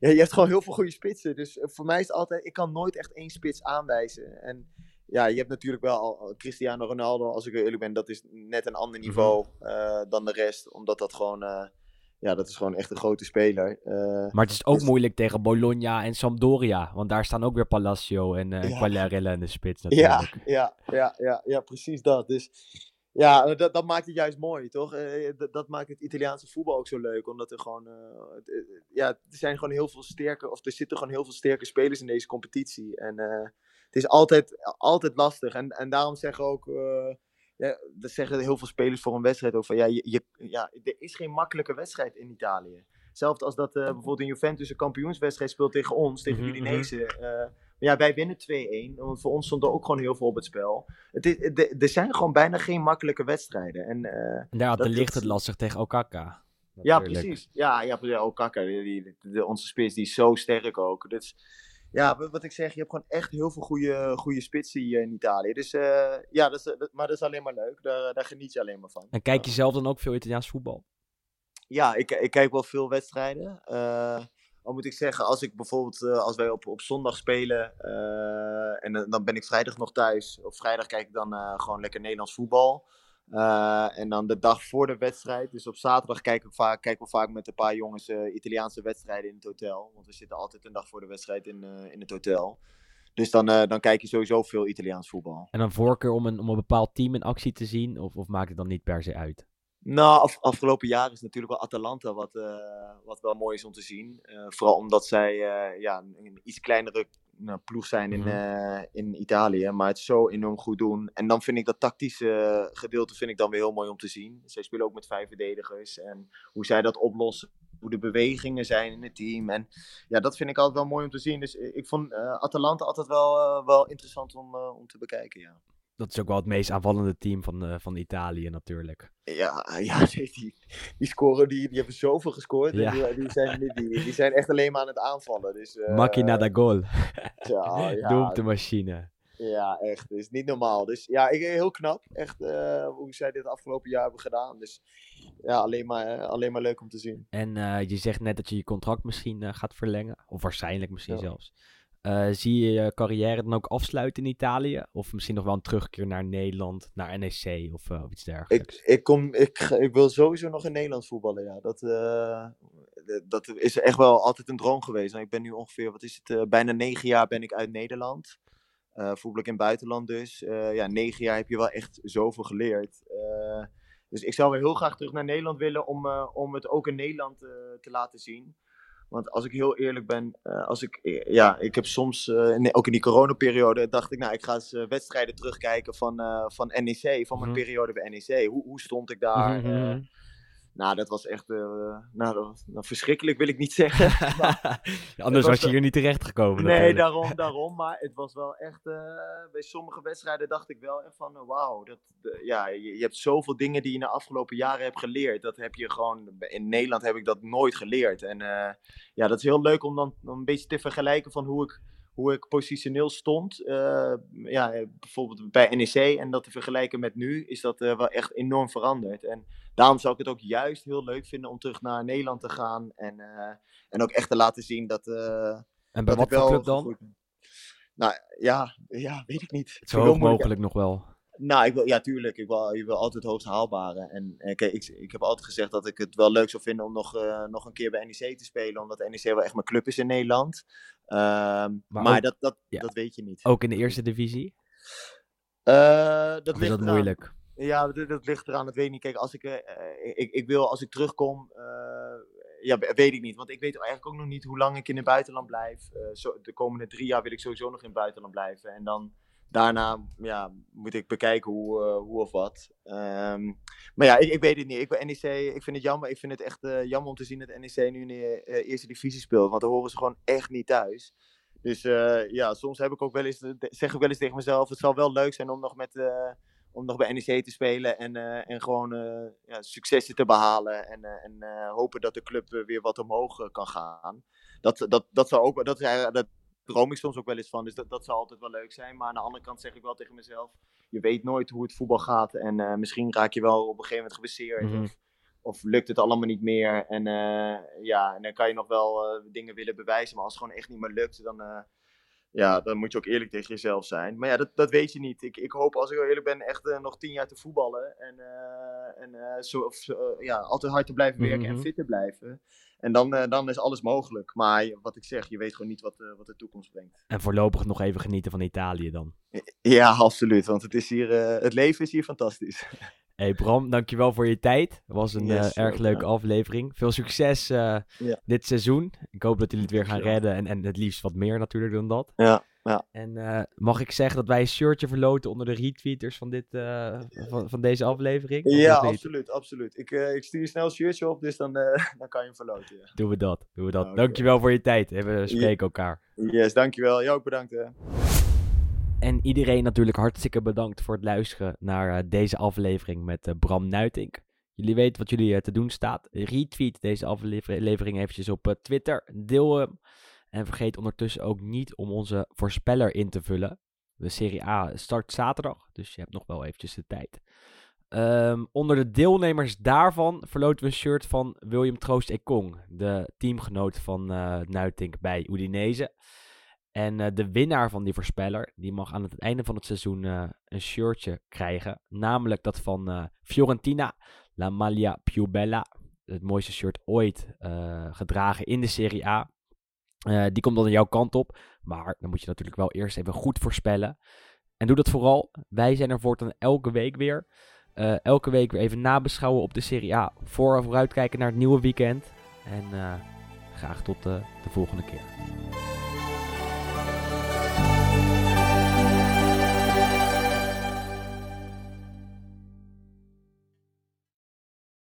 Ja, je hebt gewoon heel veel goede spitsen. Dus eh, voor mij is het altijd, ik kan nooit echt één spits aanwijzen. En ja, je hebt natuurlijk wel al Cristiano Ronaldo, als ik eerlijk ben, dat is net een ander niveau eh, dan de rest. Omdat dat gewoon, ja, dat is gewoon echt een grote speler. Eh, Maar het is ook Dus- moeilijk tegen Bologna en Sampdoria. Want daar staan ook weer Palacio en eh Ja. Quagliarella in de spits ja, natuurlijk. ja, ja, ja, ja, precies dat. Dus ja, dat, dat maakt het juist mooi, toch? Eh, dat, dat maakt het Italiaanse voetbal ook zo leuk. Omdat er gewoon, ja, er zijn gewoon heel veel sterke, of er zitten gewoon heel veel sterke spelers in deze competitie. En het is altijd, altijd lastig. En, en daarom zeggen ook, ja, dat zeggen heel veel spelers voor een wedstrijd ook van, ja, je, je- ja, er is geen makkelijke wedstrijd in Italië. Zelfs als dat eh, bijvoorbeeld een Juventus een kampioenswedstrijd speelt tegen ons, tegen Mhm, Udinese. eh, ja, wij winnen 2-1, want voor ons stond er ook gewoon heel veel op het spel. Het is, de- er zijn gewoon bijna geen makkelijke wedstrijden. En, En daar Dat- ligt het lastig tegen Okaka. ja, precies. Ja, ja, precies. Ook Kaka, die, onze spits, die is zo sterk ook. Dus ja, wa- wat ik zeg, je hebt gewoon echt heel veel goede, goede spitsen hier in Italië. Dus eh, ja, dat is, dat- maar dat is alleen maar leuk. Daar, daar geniet je alleen maar van. En kijk je zelf dan ook veel Italiaans voetbal? Ja, ik, ik kijk wel veel wedstrijden. Eh al moet ik zeggen, als ik bijvoorbeeld, eh, als wij op, op zondag spelen eh, en dan- ben ik vrijdag nog thuis. Op vrijdag kijk ik dan eh, gewoon lekker Nederlands voetbal. Eh, en dan de dag voor de wedstrijd, dus op zaterdag kijk ik vaak, kijken we vaak met een paar jongens eh, Italiaanse wedstrijden in het hotel. Want we zitten altijd een dag voor de wedstrijd in, eh, in het hotel. Dus dan, dan kijk je sowieso veel Italiaans voetbal. En dan voorkeur om een, om een bepaald team in actie te zien? Of, of maakt het dan niet per se uit? Nou, af- afgelopen jaar is natuurlijk wel Atalanta wat, wat wel mooi is om te zien. Vooral omdat zij ja, een, een iets kleinere nou, ploeg zijn in, Mhm. eh, in Italië, maar het zo enorm goed doen. En dan vind ik dat tactische gedeelte vind ik dan weer heel mooi om te zien. Zij spelen ook met vijf verdedigers en hoe zij dat oplossen. Hoe de bewegingen zijn in het team. En ja, dat vind ik altijd wel mooi om te zien. Dus eh, ik vond eh, Atalanta altijd wel, wel interessant om, om te bekijken. Ja. Dat is ook wel het meest aanvallende team van, eh, van Italië natuurlijk. Ja, ja die, die, die scoren, die, die hebben zoveel gescoord. Ja. Die, die, zijn, die, die, zijn echt alleen maar aan het aanvallen. Dus, Macchina da goal. Ja, ja, Doelpuntenmachine. ja, echt. Het is niet normaal. Dus ja, ik, heel knap. Echt eh, hoe zij dit afgelopen jaar hebben gedaan. Dus ja, alleen maar, alleen maar leuk om te zien. En je zegt net dat je je contract misschien gaat verlengen. Of waarschijnlijk misschien Ja. zelfs. Eh, zie je je carrière dan ook afsluiten in Italië? Of misschien nog wel een terugkeer naar Nederland, naar NEC of, eh, of iets dergelijks? Ik, ik, kom, ik, wil sowieso nog in Nederland voetballen, ja. Dat, eh, dat is echt wel altijd een droom geweest. En ik ben nu ongeveer, wat is het, bijna negen jaar ben ik uit Nederland. Voetbal ik in het buitenland dus. Ja, negen jaar heb je wel echt zoveel geleerd. Dus ik zou wel heel graag terug naar Nederland willen om, om het ook in Nederland te laten zien. Want als ik heel eerlijk ben, eh, als ik, eh, ja, ik heb soms, eh, ook in die coronaperiode, dacht ik, nou, ik ga eens wedstrijden terugkijken van, van NEC, van mijn Mhm. periode bij NEC. Hoe, hoe stond ik daar? Mhm. Nou, dat was echt, eh, nou, dat was- nou, verschrikkelijk wil ik niet zeggen. Anders was je hier niet terecht gekomen. Nee, natuurlijk. daarom, daarom. Maar het was wel echt. eh, bij sommige wedstrijden dacht ik wel echt van. Wauw. Dat, ja, je, je hebt zoveel dingen die je de afgelopen jaren hebt geleerd. Dat heb je gewoon. In Nederland heb ik dat nooit geleerd. En eh, ja, dat is heel leuk om dan, dan een beetje te vergelijken van hoe ik. Hoe ik positioneel stond, ja, bijvoorbeeld bij NEC, en dat te vergelijken met nu, is dat wel echt enorm veranderd. En daarom zou ik het ook juist heel leuk vinden om terug naar Nederland te gaan. En, eh, en ook echt te laten zien dat, eh, En bij dat wat voor club dan? Nou, ja, ja, weet ik niet. Zo hoog mogelijk nog wel. Nou, ik wil, ja, tuurlijk. Ik wil, je wil altijd het hoogst haalbare. En eh, kijk, ik, ik heb altijd gezegd dat ik het wel leuk zou vinden om nog, nog een keer bij NEC te spelen. Omdat NEC wel echt mijn club is in Nederland. Ehm, maar ook- dat, dat, ja. dat weet je niet. Ook in de eerste divisie? Dat Of is ligt dat moeilijk? Ja, dat, dat ligt eraan. Dat weet ik niet. Kijk, als ik, eh, eh, ik, ik wil als ik terugkom, eh, ja, we- weet ik niet. Want ik weet eigenlijk ook nog niet hoe lang ik in het buitenland blijf. Zo, de komende drie jaar wil ik sowieso nog in het buitenland blijven. En dan daarna ja, moet ik bekijken hoe, hoe of wat. Ehm, maar ja, ik, ik weet het niet. Ik, ben NEC, ik vind het jammer. Ik vind het echt jammer om te zien dat NEC nu in de eerste divisie speelt. Want daar horen ze gewoon echt niet thuis. Dus ja, soms heb ik ook wel eens, zeg ik wel eens tegen mezelf, het zou wel leuk zijn om nog met, om nog bij NEC te spelen en, eh, en gewoon eh, ja, successen te behalen. En, eh, en hopen dat de club weer wat omhoog kan gaan. Dat, dat, dat zou ook, dat, dat droom ik soms ook wel eens van. Dus dat, dat zou altijd wel leuk zijn. Maar aan de andere kant zeg ik wel tegen mezelf, je weet nooit hoe het voetbal gaat. En misschien raak je wel op een gegeven moment geblesseerd. Mhm. of, of lukt het allemaal niet meer. En ja, en dan kan je nog wel dingen willen bewijzen. Maar als het gewoon echt niet meer lukt, dan... ja, dan moet je ook eerlijk tegen jezelf zijn. Maar ja, dat, dat weet je niet. Ik, ik hoop, als ik heel eerlijk ben, echt eh, nog tien jaar te voetballen. En, eh, en eh, zo, of, ja, altijd hard te blijven werken Mhm. en fit te blijven. En dan, dan is alles mogelijk. Maar wat ik zeg, je weet gewoon niet wat, wat de toekomst brengt. En voorlopig nog even genieten van Italië dan. Ja, absoluut. Want het, is hier, het leven is hier fantastisch. Hey Bram, dankjewel voor je tijd. Het was een Yes, eh, erg leuke ja. aflevering. Veel succes eh, Ja. dit seizoen. Ik hoop dat jullie het weer gaan redden. En, en het liefst wat meer natuurlijk dan dat. Ja, ja. En eh, mag ik zeggen dat wij een shirtje verloten onder de retweeters van, dit, van, van deze aflevering? Ja, absoluut, absoluut. Ik, ik stuur je snel een shirtje op, dus dan, dan kan je hem verloten. Ja. Doen we dat. Doen we dat. Dankjewel voor je tijd. We spreken elkaar. Yes, dankjewel. Jou ook bedankt. Hè. En iedereen natuurlijk hartstikke bedankt voor het luisteren naar eh, deze aflevering met eh, Bram Nuitink. Jullie weten wat jullie eh, te doen staat. Retweet deze aflevering eventjes op Twitter. Deel hem. En vergeet ondertussen ook niet om onze voorspeller in te vullen. De Serie A start zaterdag, dus je hebt nog wel eventjes de tijd. Ehm, onder de deelnemers daarvan verloten we een shirt van William Troost Ekong, de teamgenoot van eh Nuitink bij Udinese. En eh, de winnaar van die voorspeller, die mag aan het einde van het seizoen eh, een shirtje krijgen. Namelijk dat van eh, Fiorentina, La Maglia Più Bella. Het mooiste shirt ooit gedragen in de Serie A. Die komt dan jouw kant op. Maar dan moet je natuurlijk wel eerst even goed voorspellen. En doe dat vooral. Wij zijn er voortaan elke week weer. Elke week weer even nabeschouwen op de Serie A. Voor en vooruitkijken naar het nieuwe weekend. En graag tot de volgende keer.